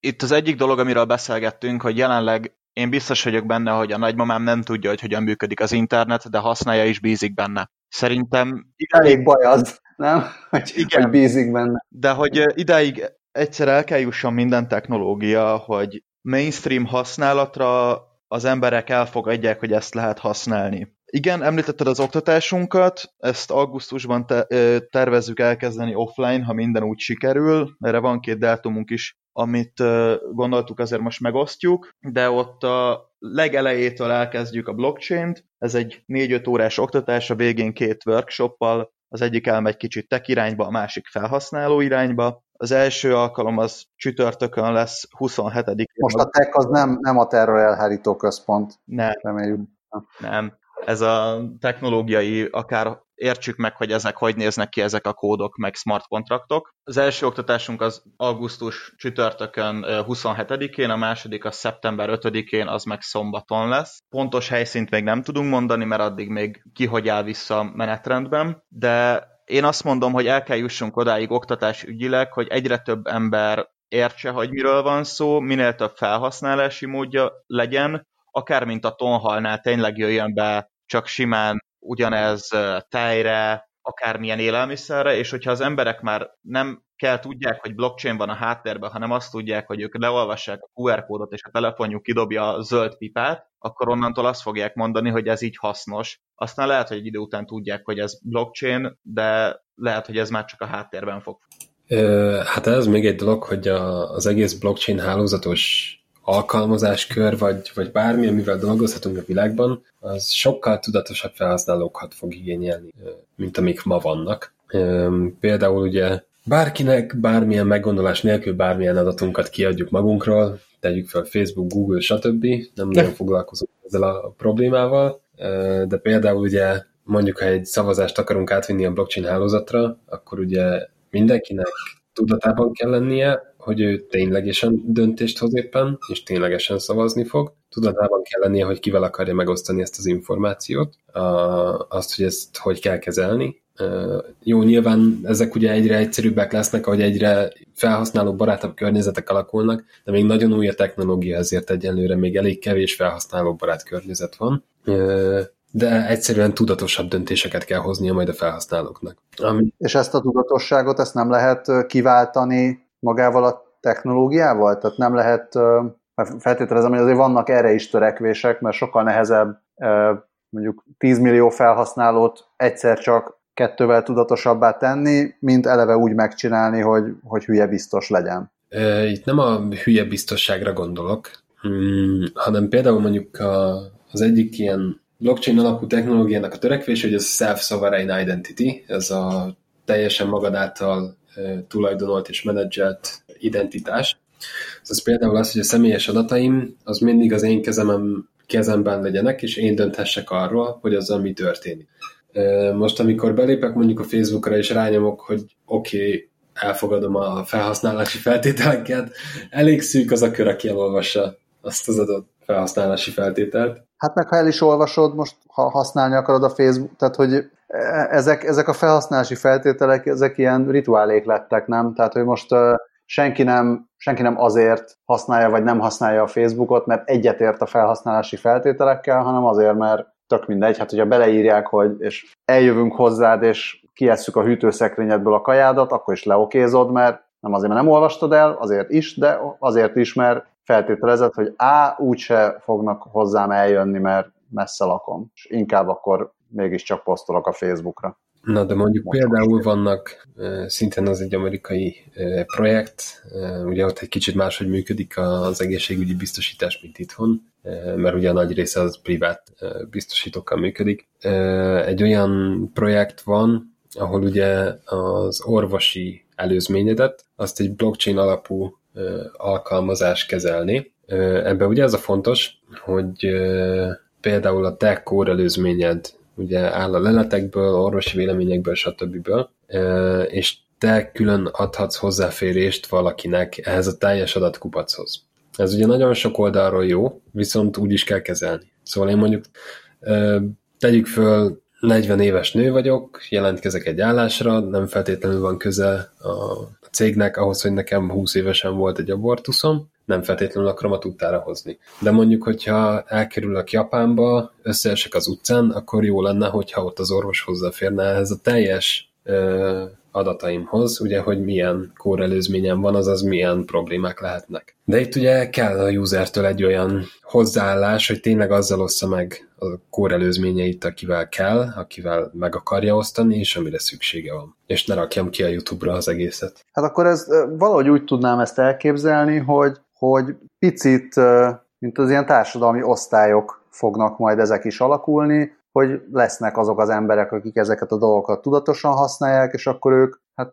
itt az egyik dolog, amiről beszélgettünk, hogy jelenleg én biztos vagyok benne, hogy a nagymamám nem tudja, hogy hogyan működik az internet, de használja és bízik benne. Szerintem... Elég baj az, nem? Hogy, Igen, hogy bízik benne. De hogy idáig egyszer el kell jusson minden technológia, hogy mainstream használatra az emberek elfogadják, hogy ezt lehet használni. Igen, említetted az oktatásunkat, ezt augusztusban te, tervezzük elkezdeni offline, ha minden úgy sikerül. Erre van két dátumunk is, amit gondoltuk azért most megosztjuk, de ott a legelejétől elkezdjük a blockchain-t. Ez egy 4-5 órás oktatás, a végén két workshoppal, az egyik elmegy kicsit tech irányba, a másik felhasználó irányba. Az első alkalom az csütörtökön lesz 27 Most a tech az nem, nem a terror elhárító központ. Nem. Reméljük. Nem. Ez a technológiai, akár értsük meg, hogy ezek hogy néznek ki ezek a kódok, meg smart kontraktok. Az első oktatásunk az augusztus csütörtökön 27-én, a második a szeptember 5-én, az meg szombaton lesz. Pontos helyszínt még nem tudunk mondani, mert addig még ki hogy áll vissza menetrendben, de én azt mondom, hogy el kell jussunk odáig oktatás ügyileg, hogy egyre több ember értse, hogy miről van szó, minél több felhasználási módja legyen, akár mint a tonhalnál tényleg jöjjön be csak simán ugyanez tejre, akármilyen élelmiszerre, és hogyha az emberek már nem kell tudják, hogy blockchain van a háttérben, hanem azt tudják, hogy ők leolvassák a QR kódot, és a telefonjuk kidobja a zöld pipát, akkor onnantól azt fogják mondani, hogy ez így hasznos. Aztán lehet, hogy egy idő után tudják, hogy ez blockchain, de lehet, hogy ez már csak a háttérben fog. Hát ez még egy dolog, hogy a, az egész blockchain hálózatos alkalmazáskör, vagy, vagy bármi, amivel dolgozhatunk a világban, az sokkal tudatosabb felhasználókat fog igényelni, mint amik ma vannak. Például ugye bárkinek bármilyen meggondolás nélkül bármilyen adatunkat kiadjuk magunkról, tegyük fel Facebook, Google, stb. Nem nagyon foglalkozunk ezzel a problémával, de például ugye mondjuk, ha egy szavazást akarunk átvinni a blockchain hálózatra, akkor ugye mindenkinek tudatában kell lennie, hogy ő ténylegesen döntést hoz éppen, és ténylegesen szavazni fog. Tudatában kell lennie, hogy kivel akarja megosztani ezt az információt, azt, hogy ezt hogy kell kezelni. Jó, nyilván ezek ugye egyre egyszerűbbek lesznek, ahogy egyre felhasználó barátabb környezetek alakulnak, de még nagyon új a technológia, ezért egyelőre még elég kevés felhasználó barát környezet van de egyszerűen tudatosabb döntéseket kell hoznia majd a felhasználóknak. Ami... És ezt a tudatosságot, ezt nem lehet kiváltani magával a technológiával? Tehát nem lehet, feltételezem, hogy azért vannak erre is törekvések, mert sokkal nehezebb mondjuk 10 millió felhasználót egyszer csak kettővel tudatosabbá tenni, mint eleve úgy megcsinálni, hogy, hogy hülye biztos legyen. Itt nem a hülye biztosságra gondolok, hmm, hanem például mondjuk az egyik ilyen blockchain alapú technológiának a törekvés, hogy ez self-sovereign identity, ez a teljesen magad által tulajdonolt és menedzselt identitás. Ez például az, hogy a személyes adataim az mindig az én kezemem, kezemben legyenek, és én dönthessek arról, hogy az mi történik. Most, amikor belépek mondjuk a Facebookra, és rányomok, hogy oké, okay, elfogadom a felhasználási feltételeket, elég szűk az a kör, aki elolvassa azt az adott felhasználási feltételt. Hát meg ha el is olvasod, most ha használni akarod a Facebook, tehát hogy e, ezek, ezek a felhasználási feltételek, ezek ilyen rituálék lettek, nem? Tehát, hogy most senki nem, senki nem azért használja, vagy nem használja a Facebookot, mert egyetért a felhasználási feltételekkel, hanem azért, mert tök mindegy, hát hogyha beleírják, hogy és eljövünk hozzád, és kiesszük a hűtőszekrényedből a kajádat, akkor is leokézod, mert nem azért, mert nem olvastad el, azért is, de azért is, mert feltételezett, hogy A, úgyse fognak hozzám eljönni, mert messze lakom, és inkább akkor mégiscsak posztolok a Facebookra. Na, de mondjuk Most például vannak, szintén az egy amerikai projekt, ugye ott egy kicsit máshogy működik az egészségügyi biztosítás, mint itthon, mert ugye a nagy része az privát biztosítókkal működik. Egy olyan projekt van, ahol ugye az orvosi előzményedet, azt egy blockchain alapú alkalmazás kezelni. Ebben ugye ez a fontos, hogy például a te kórelőzményed ugye áll a leletekből, orvosi véleményekből, stb. és te külön adhatsz hozzáférést valakinek ehhez a teljes adatkupachoz. Ez ugye nagyon sok oldalról jó, viszont úgy is kell kezelni. Szóval én mondjuk tegyük föl, 40 éves nő vagyok, jelentkezek egy állásra, nem feltétlenül van köze a cégnek ahhoz, hogy nekem 20 évesen volt egy abortuszom, nem feltétlenül akarom a tudtára hozni. De mondjuk, hogyha elkerülök Japánba, összeesek az utcán, akkor jó lenne, hogyha ott az orvos hozzáférne ehhez a teljes adataimhoz, ugye, hogy milyen kórelőzményem van, azaz milyen problémák lehetnek. De itt ugye kell a usertől egy olyan hozzáállás, hogy tényleg azzal ossza meg a kórelőzményeit, akivel kell, akivel meg akarja osztani, és amire szüksége van. És ne rakjam ki a YouTube-ra az egészet. Hát akkor ez valahogy úgy tudnám ezt elképzelni, hogy, hogy picit, mint az ilyen társadalmi osztályok fognak majd ezek is alakulni, hogy lesznek azok az emberek, akik ezeket a dolgokat tudatosan használják, és akkor ők hát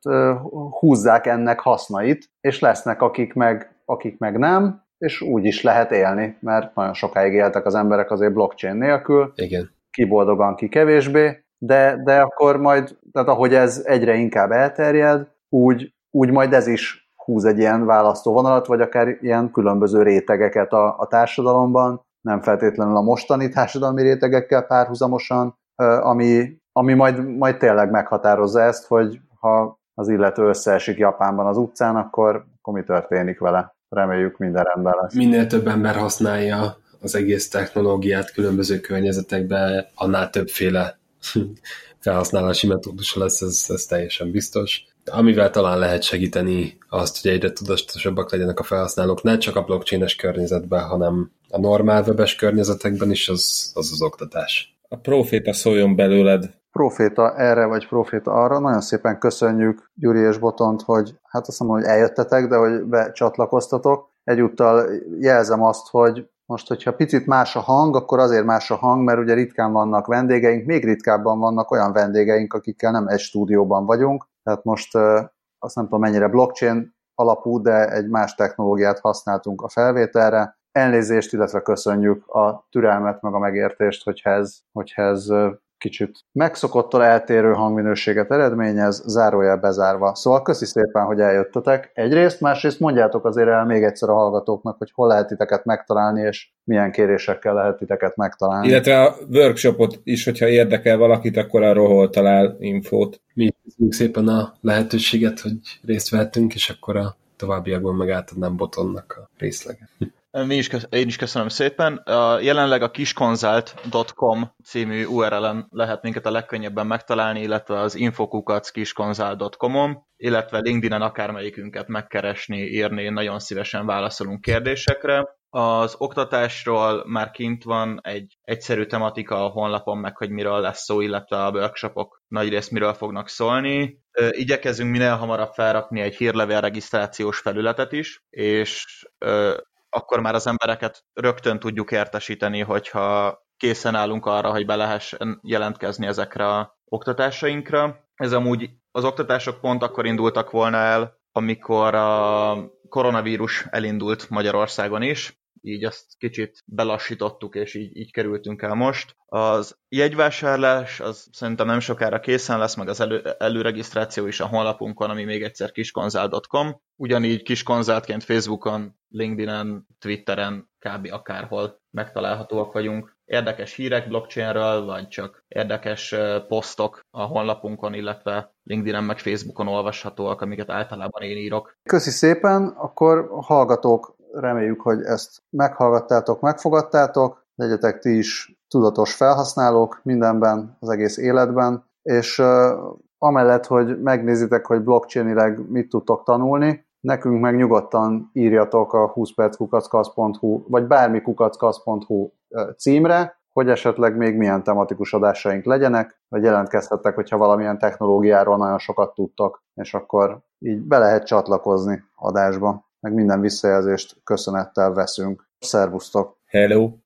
húzzák ennek hasznait, és lesznek, akik meg, akik meg nem, és úgy is lehet élni, mert nagyon sokáig éltek az emberek azért blockchain nélkül. Igen. ki boldogan, ki kevésbé, de, de akkor majd, tehát ahogy ez egyre inkább elterjed, úgy, úgy majd ez is húz egy ilyen választóvonalat, vagy akár ilyen különböző rétegeket a, a társadalomban, nem feltétlenül a mostani társadalmi rétegekkel párhuzamosan, ami, ami majd, majd tényleg meghatározza ezt, hogy ha az illető összeesik Japánban az utcán, akkor, akkor mi történik vele. Reméljük minden rendben lesz. Minél több ember használja az egész technológiát különböző környezetekben, annál többféle (laughs) felhasználási metódus lesz, ez, ez teljesen biztos. Amivel talán lehet segíteni azt, hogy egyre tudatosabbak legyenek a felhasználók, ne csak a blockchain-es környezetben, hanem a normál webes környezetekben is, az az, az oktatás. A proféta szóljon belőled. Proféta erre, vagy proféta arra. Nagyon szépen köszönjük Gyuri és Botont, hogy hát azt mondom, hogy eljöttetek, de hogy becsatlakoztatok. Egyúttal jelzem azt, hogy most, hogyha picit más a hang, akkor azért más a hang, mert ugye ritkán vannak vendégeink, még ritkábban vannak olyan vendégeink, akikkel nem egy stúdióban vagyunk. Tehát most azt nem tudom mennyire blockchain alapú, de egy más technológiát használtunk a felvételre. Elnézést, illetve köszönjük a türelmet, meg a megértést, hogyha ez, hogyha ez kicsit megszokottal eltérő hangminőséget eredményez, zárójel bezárva. Szóval köszi szépen, hogy eljöttetek. Egyrészt, másrészt mondjátok azért el még egyszer a hallgatóknak, hogy hol lehet titeket megtalálni, és milyen kérésekkel lehet titeket megtalálni. Illetve a workshopot is, hogyha érdekel valakit, akkor arról hol talál infót. Mi köszönjük szépen a lehetőséget, hogy részt vettünk, és akkor a továbbiakban meg átadnám Botonnak a részleget. Mi is, én is köszönöm szépen. Jelenleg a kiskonzalt.com című URL-en lehet minket a legkönnyebben megtalálni, illetve az infokukac kiskonzalt.com-on, illetve LinkedIn-en akármelyikünket megkeresni, írni, nagyon szívesen válaszolunk kérdésekre. Az oktatásról már kint van egy egyszerű tematika a honlapon, meg hogy miről lesz szó, illetve a workshopok nagyrészt miről fognak szólni. Igyekezünk minél hamarabb felrakni egy hírlevél regisztrációs felületet is, és akkor már az embereket rögtön tudjuk értesíteni, hogyha készen állunk arra, hogy be lehessen jelentkezni ezekre a oktatásainkra. Ez amúgy az oktatások pont akkor indultak volna el, amikor a koronavírus elindult Magyarországon is, így azt kicsit belassítottuk, és így, így kerültünk el most. Az jegyvásárlás az szerintem nem sokára készen lesz, meg az elő, előregisztráció is a honlapunkon, ami még egyszer kiskonzál.com. Ugyanígy kiskonzáltként Facebookon, LinkedIn-en, Twitteren, kb. akárhol megtalálhatóak vagyunk. Érdekes hírek blockchainről, vagy csak érdekes posztok a honlapunkon, illetve LinkedIn-en meg Facebookon olvashatóak, amiket általában én írok. Köszi szépen, akkor hallgatók reméljük, hogy ezt meghallgattátok, megfogadtátok, legyetek ti is tudatos felhasználók mindenben, az egész életben, és amellett, hogy megnézitek, hogy blockchainileg mit tudtok tanulni, nekünk meg nyugodtan írjatok a 20perckukackasz.hu, vagy bármi kukackasz.hu címre, hogy esetleg még milyen tematikus adásaink legyenek, vagy jelentkezhettek, hogyha valamilyen technológiáról nagyon sokat tudtok, és akkor így be lehet csatlakozni adásba meg minden visszajelzést köszönettel veszünk. Szervusztok! Hello!